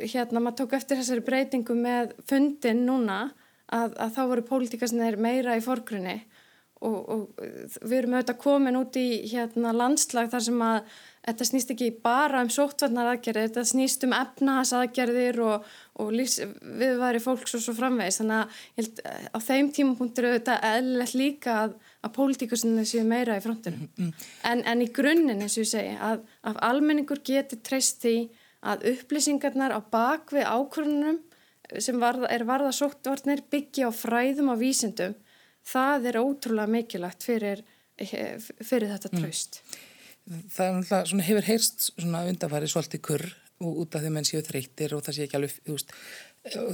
Speaker 3: hérna maður tók eftir þessari breytingu með fundin núna að, að þá voru pólitikasinir meira í forgrunni. Og, og við erum auðvitað komin út í hérna landslag þar sem að þetta snýst ekki bara um sóttvarnar aðgerðir, þetta snýst um efnahas aðgerðir og, og viðværi fólks og svo framvegis. Þannig að held, á þeim tímapunktur auðvitað eðlilegt líka að, að pólitíkusinu séu meira í frontinu mm, mm. en, en í grunninn eins og ég segi að, að almenningur geti treyst því að upplýsingarnar á bakvið ákvörnunum sem varða, er varða sóttvarnir byggja á fræðum og vísindum. Það er ótrúlega mikilvægt fyrir, fyrir þetta tröst mm
Speaker 1: það er náttúrulega, svona hefur heyrst svona undanfarið svolítið kurr og út af því menn séu þreytir og það sé ekki alveg, þú veist,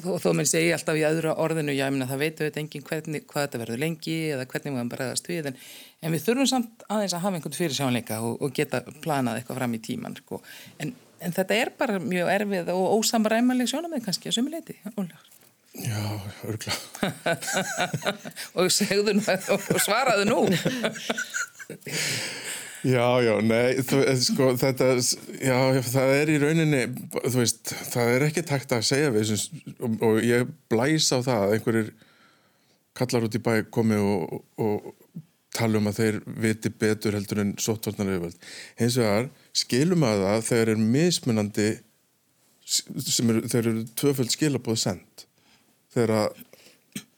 Speaker 1: og þó menn segi alltaf í öðru orðinu, já, ég minna, það veitu þetta engin hvernig, hvað þetta verður lengi eða hvernig maður bregðast við, en, en við þurfum samt aðeins að hafa einhvern fyrir sjónleika og, og geta planað eitthvað fram í tíman, sko, en, en þetta er bara mjög erfið og ósamræmanleg sjónamið kannski að sömuleiti, ólega.
Speaker 4: Já, örgla.
Speaker 1: og segðu nú og svaraðu nú.
Speaker 4: Já, já, nei, þú, eh, sko, þetta, já, það er í rauninni, þú veist, það er ekki takt að segja við og, og ég blæs á það að einhverjir kallar út í bæ komi og, og tala um að þeir viti betur heldur en sóttvarnar auðvöld. Hins vegar skilum að það þegar er mismunandi, eru, þeir eru tvöföld skilabóð sendt. Þegar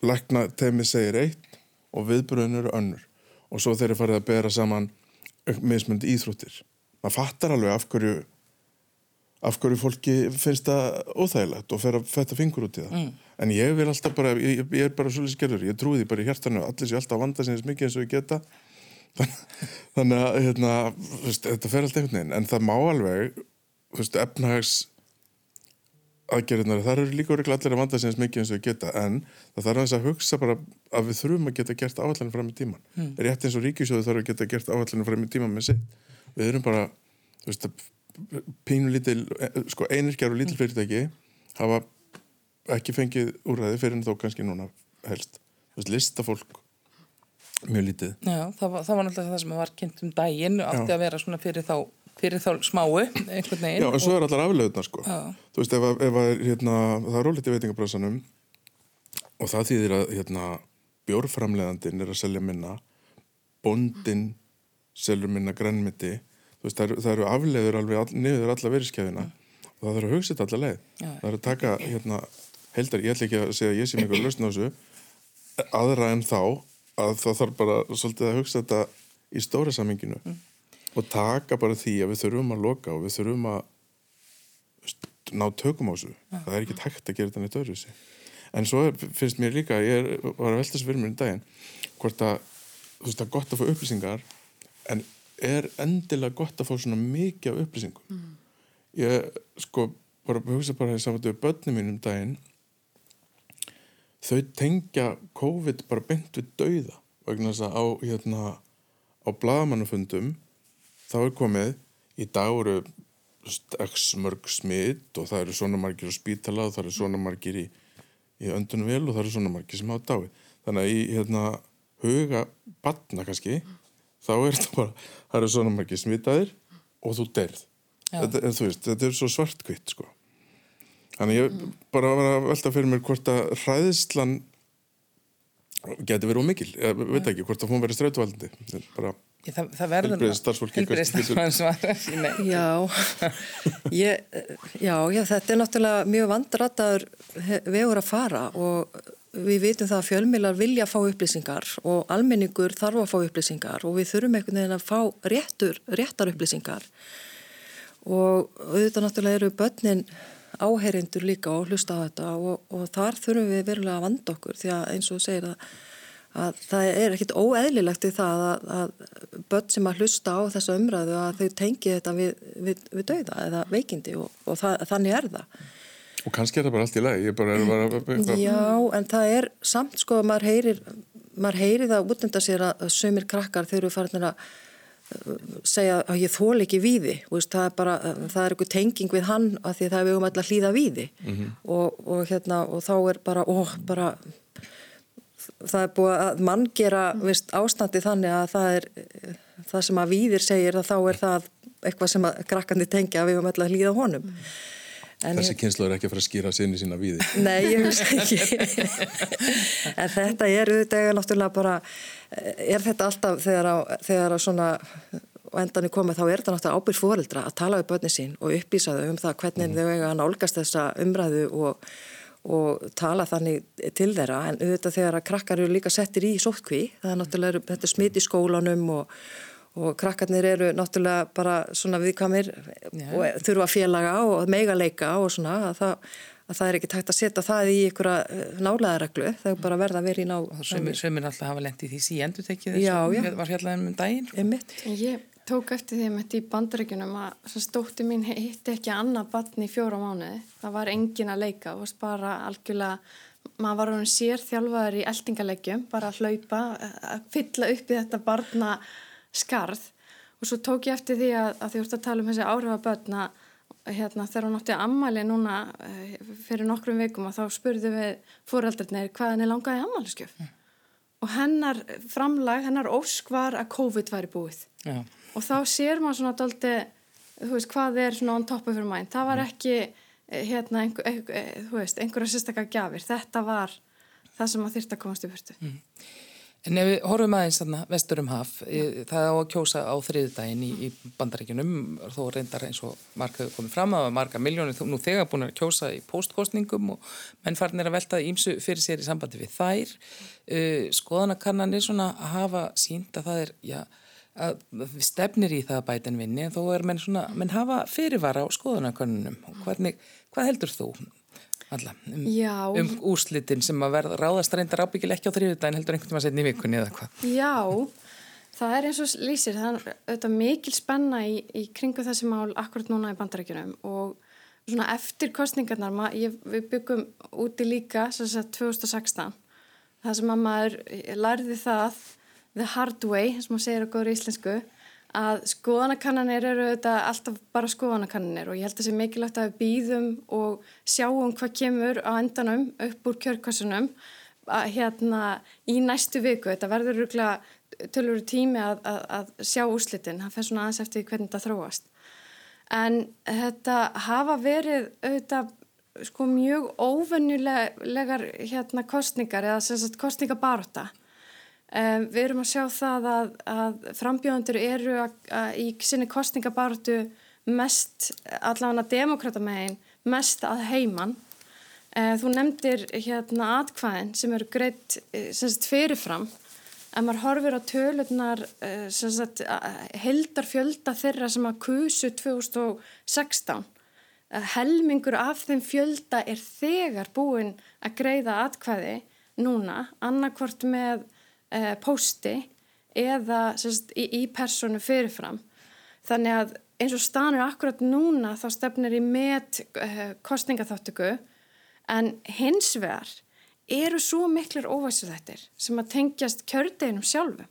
Speaker 4: lækna teimi segir eitt og viðbröðin eru önnur og svo þeir eru farið að bera saman mismundi íþróttir. Maður fattar alveg af hverju af hverju fólki finnst það óþægilegt og fer að fetta fingur út í það. Mm. en ég vil alltaf bara, ég, ég er bara svolítið skerður, ég trúi því bara í hjertanu allir sé alltaf að vanda sinni smikið eins og ég geta. Þannig að hérna, veist, þetta fer alltaf einhvern veginn. En það má alveg veist, efnahags aðgerðunar, þar eru líka orðið allir að vanda sem mikið eins og geta, en það þarf að hugsa bara að við þurfum að geta gert áhaldinu fram í tíman. Mm. Rétt eins og ríkisjóðu þarf að geta gert áhaldinu fram í tíman með sitt. Við erum bara, þú veist, pínu lítil, sko einirkjar og lítil fyrirtæki hafa ekki fengið úrræði fyrir en þó kannski núna helst. Þú veist, listafólk mjög lítið.
Speaker 1: Já, það var, það var náttúrulega það sem var kynnt um daginn, átti að vera svona fyrir þá fyrir þá smáu einhvern veginn.
Speaker 4: Já, en svo er allar aflöðunar sko. Já. Þú veist, ef, ef að, hérna, það er rólið í veitingabröðsanum og það þýðir að hérna, bjórframleðandin er að selja minna, bondin selur minna grænmiti, þú veist, það eru, það eru afleður alveg niður alla veriskefina og það þarf að hugsa þetta alla leið. Já. Það er að taka, hérna, heldar, ég ætla ekki að segja að ég sé mjög lausn á þessu, aðra en þá að það þarf bara svolítið að hugsa þetta í stóra saminginu. Mm og taka bara því að við þurfum að loka og við þurfum að ná tökum á þessu. Það er ekki hægt að gera þetta neitt öðru. En svo finnst mér líka, ég er, var að velta þessu fyrir mér um daginn, hvort að, þú veist, það er gott að fá upplýsingar, en er endilega gott að fá svona mikið af upplýsingum. Mm. Ég, sko, bara hugsa bara því saman við börnum mínum daginn, þau tengja COVID bara beint við dauða vegna þess að á, hérna, á blagamannufundum þá er komið í dag eru x mörg smitt og það eru svona margir á spítala og það eru svona margir í, í öndunum vel og það eru svona margir sem hafa dáið. Þannig að í hérna, huga batna kannski þá er þetta bara, það eru svona margir smittaðir og þú derð. Þetta, en, þú veist, þetta er svo svartkvitt sko. Þannig ég bara var að velta fyrir mér hvort að hræðislan geti verið ómikil, ég veit ekki hvort að hún verið streytuvaldandi bara
Speaker 1: það, það verður
Speaker 2: heilbriðstarfsfólki já, ég, já, já þetta er náttúrulega mjög vandrataður vegur að fara og við vitum það að fjölmilar vilja að fá upplýsingar og almenningur þarf að fá upplýsingar og við þurfum einhvern veginn að fá réttur, réttar upplýsingar. Og auðvitað náttúrulega eru börnin áherindur líka og hlusta á þetta og, og þar þurfum við verulega að vanda okkur því að eins og segir að, að það er ekkit óeðlilegt í það að, að börn sem að hlusta á þessa umræðu að þau tengi þetta við, við, við dauða eða veikindi og, og það, þannig er það.
Speaker 4: Og kannski er það bara allt í lagi, ég bara er bara...
Speaker 2: Já, en það er samt sko að maður heyrir, maður heyrir það útnenda sér að sömur krakkar þau eru farin að segja að ég þól ekki víði veist, það er bara, það er eitthvað tenging við hann að því það er við um alltaf hlýða víði mm -hmm. og, og hérna og þá er bara, ó, bara það er búið að mann gera veist, ástandi þannig að það er það sem að víðir segir að þá er það eitthvað sem að krakkandi tengja að við um alltaf hlýða honum.
Speaker 4: En Þessi kynslu er ekki að fara að skýra sinni sína víði.
Speaker 2: Nei, ég veist ekki. en þetta er auðvitað náttúrulega bara, er þetta alltaf þegar að, þegar að svona endan er komið, þá er þetta náttúrulega ábyrg fóreldra að tala við börni sín og uppýsa þau um það hvernig mm. þau eiga að nálgast þessa umræðu og, og tala þannig til þeirra. En auðvitað þegar að krakkar eru líka settir í sótkví, það er náttúrulega, þetta er smitt í skólanum og og krakkarnir eru náttúrulega bara svona viðkamir Já. og þurfa félaga og meiga leika og svona að það, að það er ekki tægt að setja það í ykkur eh, nálaðareglu, það er bara verða að vera í ná
Speaker 1: Sveimir alltaf hafa lendið því síendu tekið þessu, var hérna um daginn
Speaker 2: Einmitt.
Speaker 3: Ég tók eftir því að mitt í bandaríkunum að stótti mín hitti ekki annað batn í fjóra mánuði, það var engin að leika, var bara algjörlega maður var hún sér þjálfaður í eldingalegjum, bara að hlaupa að fylla upp í þetta barna skarð og svo tók ég eftir því að, að því úrst að tala um þessi áhrifabötna hérna, þegar hún átti að ammali núna eh, fyrir nokkrum vikum og þá spurðu við fóreldarnir hvað henni langaði ammaliskjöf mm. og hennar framlag, hennar ósk var að COVID væri búið ja. Og þá sér maður svona doldi, þú veist, hvað er svona on top of your mind, það var mm. ekki eh, hérna, einhver, einhver, eh, þú veist, einhverja sérstaklega gafir, þetta var það sem maður þyrta að komast í fyrstu mm.
Speaker 1: En ef við horfum aðeins þarna vestur um haf, það á að kjósa á þriðdægin í, í bandaríkunum, þó reyndar eins og markaðu komið fram að marga miljónir nú þegar búin að kjósa í postkostningum og menn farin er að velta ímsu fyrir sér í sambandi við þær. Skoðanakannanir svona hafa sínt að það er, já, að við stefnir í það að bæta en vinni en þó er menn svona, menn hafa fyrirvara á skoðanakannunum. Hvernig, hvað heldur þú? alla, um, um úrslitin sem að verða ráðast reyndar ábyggil ekki á þrjúðdægin heldur einhvern veginn að setja í vikunni eða hvað
Speaker 3: Já, það er eins og lýsir það er auðvitað mikil spenna í, í kringu þessi mál akkurat núna í bandarækjunum og svona eftir kostningarnar ég, við byggum úti líka sagt, 2016 það sem að maður lærði það the hard way, sem maður segir á góður íslensku að skoðanakannanir eru auðvitað alltaf bara skoðanakannanir og ég held að það sé mikilvægt að við býðum og sjáum hvað kemur á endanum upp úr kjörkassunum hérna í næstu viku. Þetta verður rúglega tölur tími að, að, að sjá úslitin, það fer svona aðeins eftir hvernig þetta þróast. En þetta hafa verið auðvitað sko mjög óvennulegar hérna kostningar eða sem sagt kostningabarta Um, við erum að sjá það að, að frambjóðandur eru að, að, í sinni kostningabartu mest, allavega demokratamegin, mest að heiman. Uh, þú nefndir hérna atkvæðin sem eru greitt eh, fyrirfram. En maður horfir á tölunar, uh, heldar fjölda þeirra sem að kusu 2016 helmingur af þeim fjölda er þegar búin að greiða atkvæði núna, annarkvort með uh, pósti eða sérst, í, í personu fyrirfram. Þannig að eins og stanur akkurat núna þá stefnir í met uh, kostningaþáttöku en hins vegar eru svo miklir óvæssu þettir sem að tengjast kjördeginum sjálfum.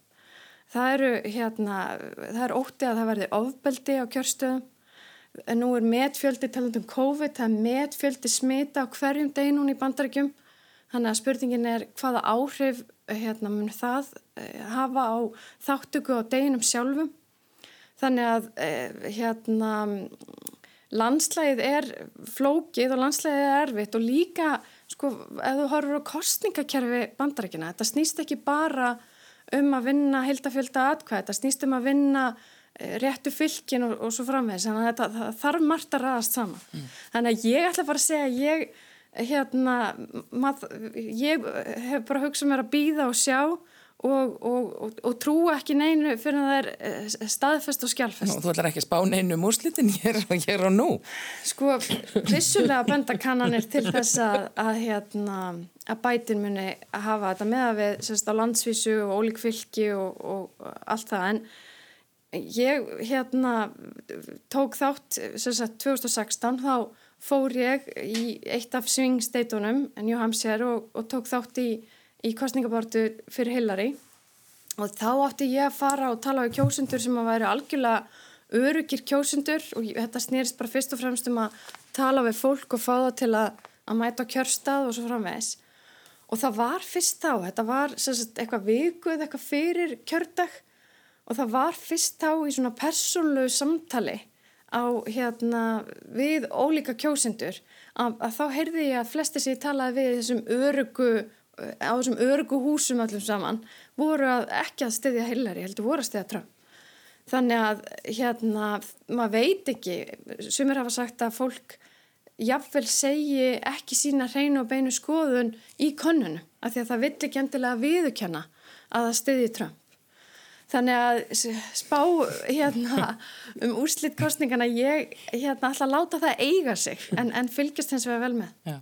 Speaker 3: Það eru hérna, það er óttið að það verði ofbeldi á kjörstöðum. En nú er metfjöldi talandum COVID, það er metfjöldi smita á hverjum deginun í bandarækjum. Þannig að spurningin er hvaða áhrif hérna, mun það eh, hafa á þáttöku á deginum sjálfum. Þannig að eh, hérna, landslægið er flókið og landslægið er erfitt og líka sko, ef þú horfur á kostningakerfi bandarækina, þetta snýst ekki bara um að vinna heildafjölda atkvæð, þetta snýst um að vinna eh, réttu fylkin og, og svo framvegis þannig að þetta það þarf margt að ræðast saman mm. þannig að ég ætla bara að segja ég, hérna, mað, ég hef bara hugsað mér að býða og sjá og, og, og trú ekki neinu fyrir að það er eh, staðfest og skjálfest.
Speaker 1: Nú, þú ætlar ekki að spá neinu múrslitin hér, hér og nú.
Speaker 3: Sko, vissulega benda kannanir til þess að, að, hérna, að bætin muni að hafa þetta með að við sérst, á landsvísu og ólík fylki og, og allt það en ég hérna tók þátt sérst, 2016 þá fór ég í eitt af svingsteitunum New Hampshire og, og tók þátt í í kostningabortu fyrir Hillary. Og þá átti ég að fara og tala á kjósundur sem að væri algjörlega örugir kjósundur og þetta snýrist bara fyrst og fremst um að tala við fólk og fá það til að, að mæta á kjörstað og svo framvegs og það var fyrst þá, þetta var sagt, eitthvað vikuð, eitthvað fyrir kjördag og það var fyrst þá í svona persónlu samtali á hérna við ólíka kjósundur að, að þá heyrði ég að flesti sér talaði við þessum örugu á þessum örgu húsum allum saman voru að ekki að stiðja Hillary, heldur voru að stiðja Trump. Þannig að hérna, maður veit ekki, sumir hafa sagt að fólk jafnvel segi ekki sína hreinu og beinu skoðun í konunum, af því að það vill ekki endilega viðukenna að það stiðji Trump. Þannig að spá hérna, um úrslitkostningana, ég hérna, ætla að láta það eiga sig en, en fylgjast hins vegar vel með.
Speaker 1: Já.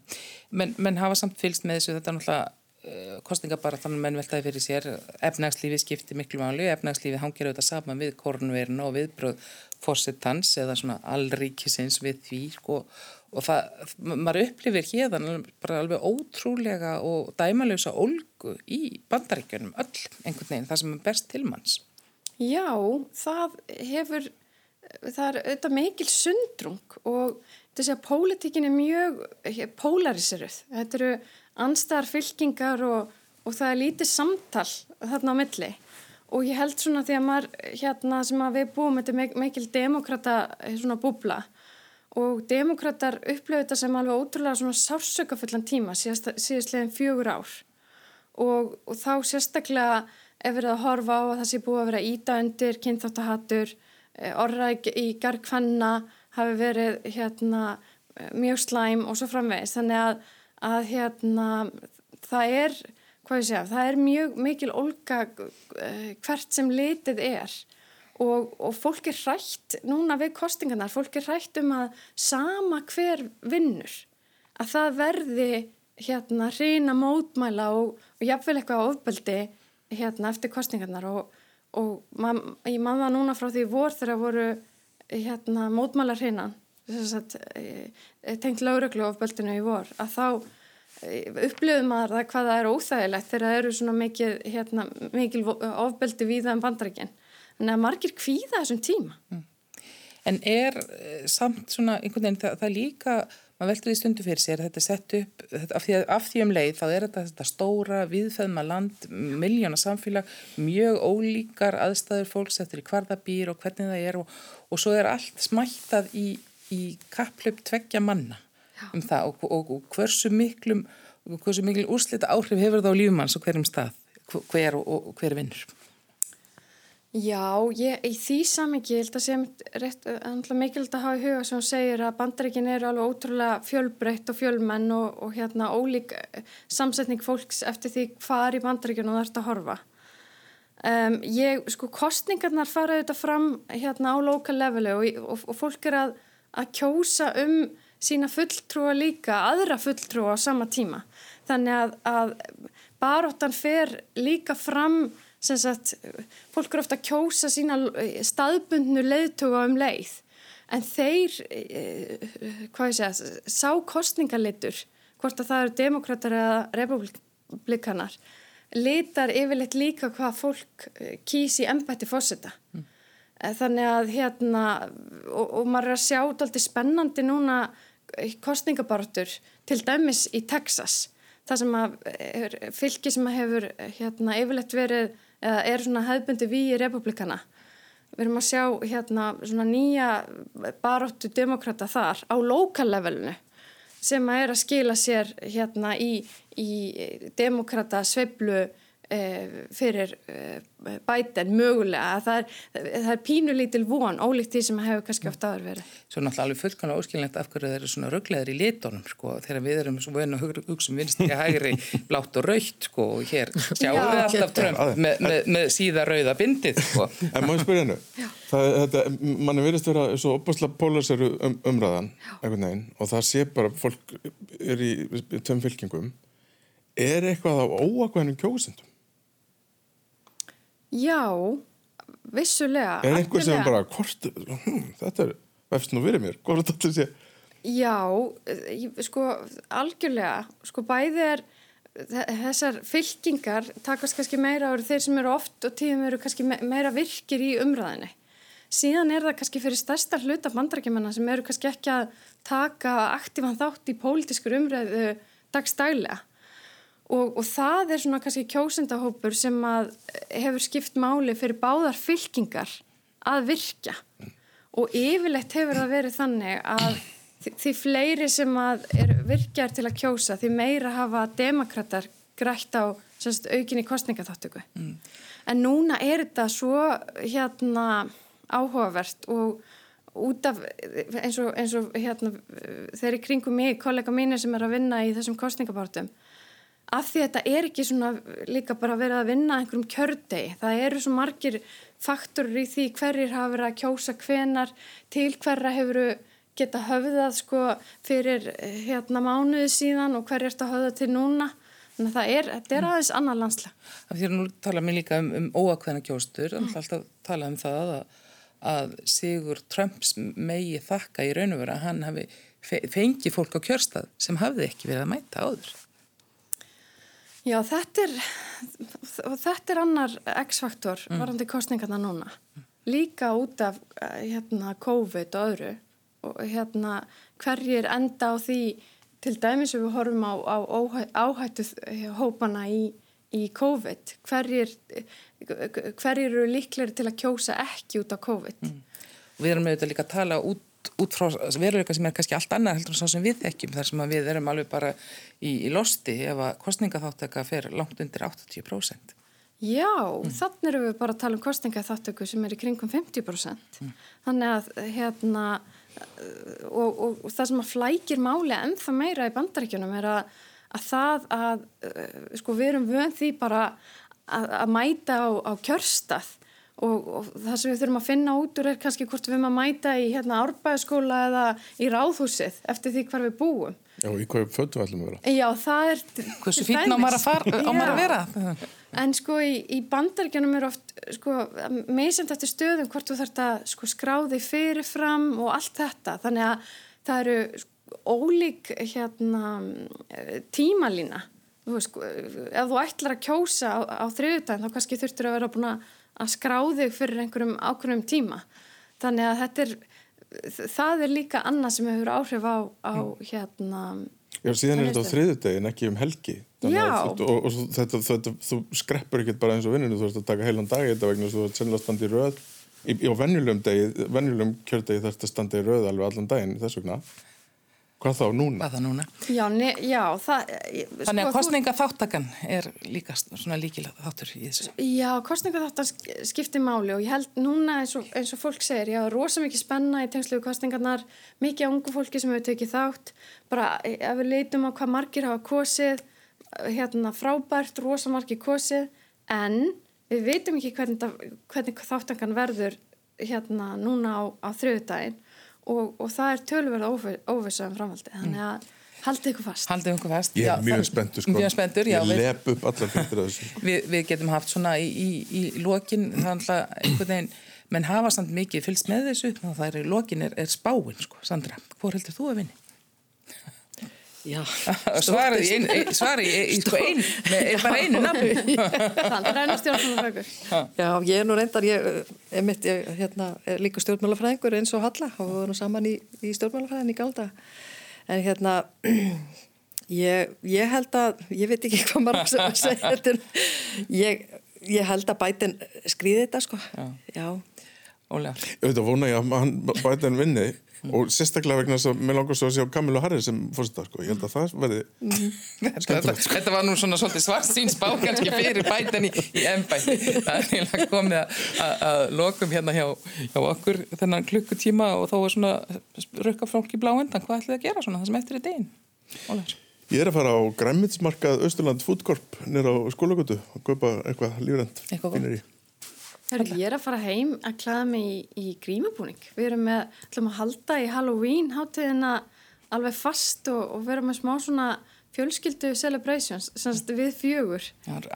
Speaker 1: Men, menn hafa samt fylgst með þessu, þetta er náttúrulega Eh, kostninga bara þannig menn veltaði fyrir sér efnagslífi skipti miklu máli efnagslífi hangir auðvitað saman við korunverinu og viðbröð fórsettans eða svona allríkisins við því og, sko. Og það, maður upplifir hérðan bara alveg ótrúlega og dæmalösa olgu í bandaríkjunum öll einhvern veginn, það sem er best til manns.
Speaker 3: Já, það hefur það er auðvitað mikil sundrung og þess að pólitíkin er mjög pólariseruð, þetta eru anstæðar fylkingar og, og það er lítið samtal þarna á milli. Og ég held svona því að maður hérna sem að við búum þetta er mikil demokrata svona búbla og demokrater upplöfu þetta sem alveg ótrúlega svona sársökafullan tíma síðast, síðastlegin fjögur ár. Og, og þá sérstaklega ef verið að horfa á að það sé búið að vera íta undir, kynþáttahattur eh, orðræk í gargfanna hafi verið hérna mjög slæm og svo framvegis. Þannig að að hérna það er, hvað ég segja, það er mjög mikil olga eh, hvert sem litið er og, og fólk er hrætt núna við kostingarnar, fólk er hrætt um að sama hver vinnur að það verði hérna hreina mótmæla og, og jafnvel eitthvað ofbeldi hérna eftir kostingarnar og, og man, ég man það núna frá því vor þegar voru hérna mótmæla hreinan Eh, tengt lauruglu ofbeldinu í vor að þá eh, upplifum maður það hvað það er óþægilegt þegar það eru svona mikil, hérna, mikil ofbeldi við það um bandarækinn þannig að margir kvíða þessum tíma mm.
Speaker 1: En er eh, samt svona einhvern veginn það, það líka maður veldur því stundu fyrir sér þetta er sett upp þetta, af, því, af því um leið þá er þetta, þetta stóra viðfæðma land, miljóna samfélag mjög ólíkar aðstæður fólks eftir í hvarðabýr og hvernig það er og, og svo er allt smættað í í kapplöp tveggja manna Já. um það og, og, og hversu miklum hversu mikil úrslita áhrif hefur það á lífumanns og hverjum stað hver og hver vinnur
Speaker 3: Já, ég, í því samingi ég held að sem rétt, mikilvægt að hafa í huga sem hún segir að bandaríkin eru alveg ótrúlega fjölbreytt og fjölmenn og, og hérna ólík eh, samsetning fólks eftir því hvað í bandaríkinu það ert að horfa. Um, ég, sko, kostningarnar fara þetta fram hérna á lokal leveli og, og, og fólk er að að kjósa um sína fulltrúa líka, aðra fulltrúa á sama tíma. Þannig að, að baróttan fer líka fram, sem sagt, fólk eru ofta að kjósa sína staðbundnu leiðtuga um leið. En þeir, eh, hvað ég segja, sá kostningalitur, hvort að það eru demokrater eða republikanar, litar yfirleitt líka hvað fólk eh, kýsi ennbætti fósita. Mm. Þannig að hérna, og, og maður er að sjá alltaf spennandi núna kostningabartur til dæmis í Texas. Það sem að fylki sem að hefur hérna yfirleitt verið, eða er svona hefðbundi við í republikana. Við erum að sjá hérna svona nýja baróttu demokrata þar á lokallevelinu sem að er að skila sér hérna í, í demokrata sveiblu fyrir eh, bæten mögulega það er, það er pínulítil von ólíkt því sem hefur kannski oft aður verið.
Speaker 1: Svo náttúrulega alveg fullkvæmlega óskilinlegt af hverju þeir eru svona rugglegar í litónum sko þegar við erum svo vönu að hugsa um vinstri hægri blátt og raukt sko og hér sjáum við alltaf trönd með, með, með síða rauða bindið sko.
Speaker 4: En má ég spyrja hennu? Mann er verið að vera svo opasla pólarsæru um, umræðan einhvern veginn og það sé bara fólk er í töm fylkingum. Er eitthvað á óakvæðinum kjósendum
Speaker 3: Já, vissulega.
Speaker 4: Er einhver sem bara, hvort, hm, þetta er, vefst nú verið mér, hvort þetta sé?
Speaker 3: Já, sko, algjörlega, sko, bæði er, þessar fylkingar takast kannski meira árið þeir sem eru oft og tíðum eru kannski meira virkir í umræðinni. Síðan er það kannski fyrir stærsta hluta bandrækjumanna sem eru kannski ekki að taka aktífan þátt í pólitískur umræðu dagstælega. Og, og það er svona kannski kjósendahópur sem að hefur skipt máli fyrir báðar fylkingar að virka og yfirleitt hefur það verið þannig að því, fleiri sem að virkjar til að kjósa því meira hafa demokrater grætt á semst, aukinni kostningaþáttöku mm. en núna er þetta svo hérna áhugavert og út af eins og, eins og hérna þeir í kringum mig, kollega mínir sem er að vinna í þessum kostningabártum af því þetta er ekki svona líka bara verið að vinna einhverjum kjördegi. Það eru svo margir faktorur í því hverjir hafa verið að kjósa hvenar, til hverra hefur geta höfðað sko fyrir hérna mánuði síðan og hverjir ert að höfða til núna. Þannig að það er, þetta er aðeins annar landslega.
Speaker 1: Því að nú tala mér líka um, um óakveðna kjóstur, mm. alltaf tala um það að, að Sigur Trumps megi þakka í raun og vera að hann hafi fengið fólk á kjörstað sem hafði ekki verið að mæta áður.
Speaker 3: Já, þetta er, þetta er annar X-faktor mm. varandi kostningarna núna. Líka út af eh, hérna, COVID og öðru og hérna, hverjir enda á því til dæmis við horfum á, á áhættu hópana í, í COVID. Hverjir, hverjir eru líkleri til að kjósa ekki út á COVID? Mm.
Speaker 1: Við erum auðvitað líka að tala út út frá veruleika sem er kannski allt annað heldur en svo sem við þekkjum þar sem við erum alveg bara í, í losti ef að kostningaþáttaka fer langt undir 80%.
Speaker 3: Já, mm. þannig erum við bara að tala um kostningaþáttöku sem er í kringum 50%. Mm. Þannig að hérna og, og, og það sem að flækir máli ennþá meira í bandaríkjunum er að, að það að sko við erum vönd því bara að, að mæta á, á kjörstað Og, og það sem við þurfum að finna út úr er kannski hvort við erum að mæta í hérna árbæðaskóla eða í ráðhúsið eftir því hvar við búum.
Speaker 4: Já, í hvað föttu ætlum við að
Speaker 3: vera? Já, það er...
Speaker 1: Hversu fítna á maður að, far, á maður að vera?
Speaker 3: En sko í, í bandaríkjanum er oft sko meðsend eftir stöðum hvort þú þarfst að sko, skráði fyrirfram og allt þetta. Þannig að það eru sko, ólík hérna, tímalína. Þú veist, sko, ef þú ætlar að kjósa á, á þriðutæðin þá kannski þurftur að vera búin að skrá þig fyrir einhverjum ákveðnum tíma. Þannig að þetta er það er líka annað sem hefur áhrif á, á hérna
Speaker 4: Já, síðan er þetta á þriðudegin, ekki um helgi. Og, og, þetta, þetta, þú skreppur ekkert bara eins og vinninu þú ert að taka heilan dag þetta vegna þú ert sennilega í röð. Í, á venjulegum kjördegi þarfst að standa í röð alveg allan daginn þess vegna Hvað þá núna?
Speaker 1: Hvað þá núna?
Speaker 3: Já, ne, já það...
Speaker 1: Sko, Þannig að sko, kostningaþáttakan er líka svona líkilega þáttur í þessu.
Speaker 3: Já, kostningaþáttan skiptir máli og ég held núna eins og, eins og fólk segir, já, rosa mikið spenna í tengsluðu kostningarnar, mikið ungu fólki sem hefur tekið þátt, bara ef við leitum á hvað margir hafa kosið, hérna frábært, rosa margir kosið, en við veitum ekki hvernig, hvernig þáttankan verður hérna núna á, á þrjöðdægin og, og það er tölverð óvisa um framhaldi þannig að haldið ykkur fast
Speaker 1: Haldið okkur fast.
Speaker 4: Ég
Speaker 1: Já,
Speaker 4: er mjög
Speaker 1: þann-
Speaker 4: spenntur sko.
Speaker 1: Mjög spenntur, já.
Speaker 4: Ég
Speaker 1: við-
Speaker 4: lep upp allar fyrir þessu.
Speaker 1: við, við getum haft svona í, í, í lokin þannig að einhvern veginn menn hafa samt mikið fylgst með þessu þannig að það er í lokin er, er spáin sko, Sandra, hvor heldur þú að vinni? Svarið í, ein, ein, svarið í, sko ein, með bara einu nafni
Speaker 2: Já, ég er nú reyndar, ég, er mitt, ég hérna, er líka stjórnmálafræðingur eins og Halla og við vorum saman í, í stjórnmálafræðin í galda. En hérna, ég, ég held að, ég veit ekki hvað maður að segja þetta, ég, ég held að bætin skrýði þetta, sko.
Speaker 1: Já.
Speaker 2: Já.
Speaker 1: Ólega,
Speaker 4: að vona ég að hann bæta vinni og sérstaklega vegna þess að mér langar svo að sjá Kamilu Harris sem fórstæðar sko. Ég held að það verði
Speaker 1: þetta, þetta, þetta var nú svona svolítið spá kannski fyrir bætan í, í ennbætti það er eiginlega komið að, lokum hérna hjá, hjá okkur þennan klukkutíma og þá er svona rukka fólk í blá endan, hvað ætlið að gera svona? Það sem eftir er degin? Ólega
Speaker 4: Ég er að fara á græmitsmarkað Östurland Foodcorp nýra á skólagötu og kaupa eitthvað lífrend
Speaker 1: Eitthvað gott.
Speaker 4: fínir í.
Speaker 3: Hörru, ég er að fara heim að klæða mig í, í grímubúning. Við erum með, ætlum að halda í Halloween hátíðina alveg fast og, og vera með smá svona fjölskyldu celebrations, semst við fjögur.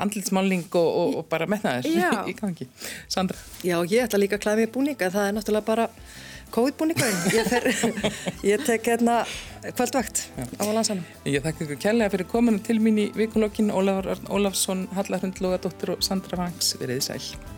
Speaker 1: Andlitsmáling og, og, og bara metnaður
Speaker 3: Já.
Speaker 1: í gangi Sandra
Speaker 2: Já, ég ætla líka að klæða mér búninga, það er náttúrulega bara COVID-búningurinn. Ég, fer, ég tek hérna kvöldvakt á landsanum.
Speaker 1: Ég þakka ykkur kærlega fyrir kominu til mín í vikulokkin Ólafsson, Halla Hrund Lógadóttir og Sandra Vangs, veriði sæl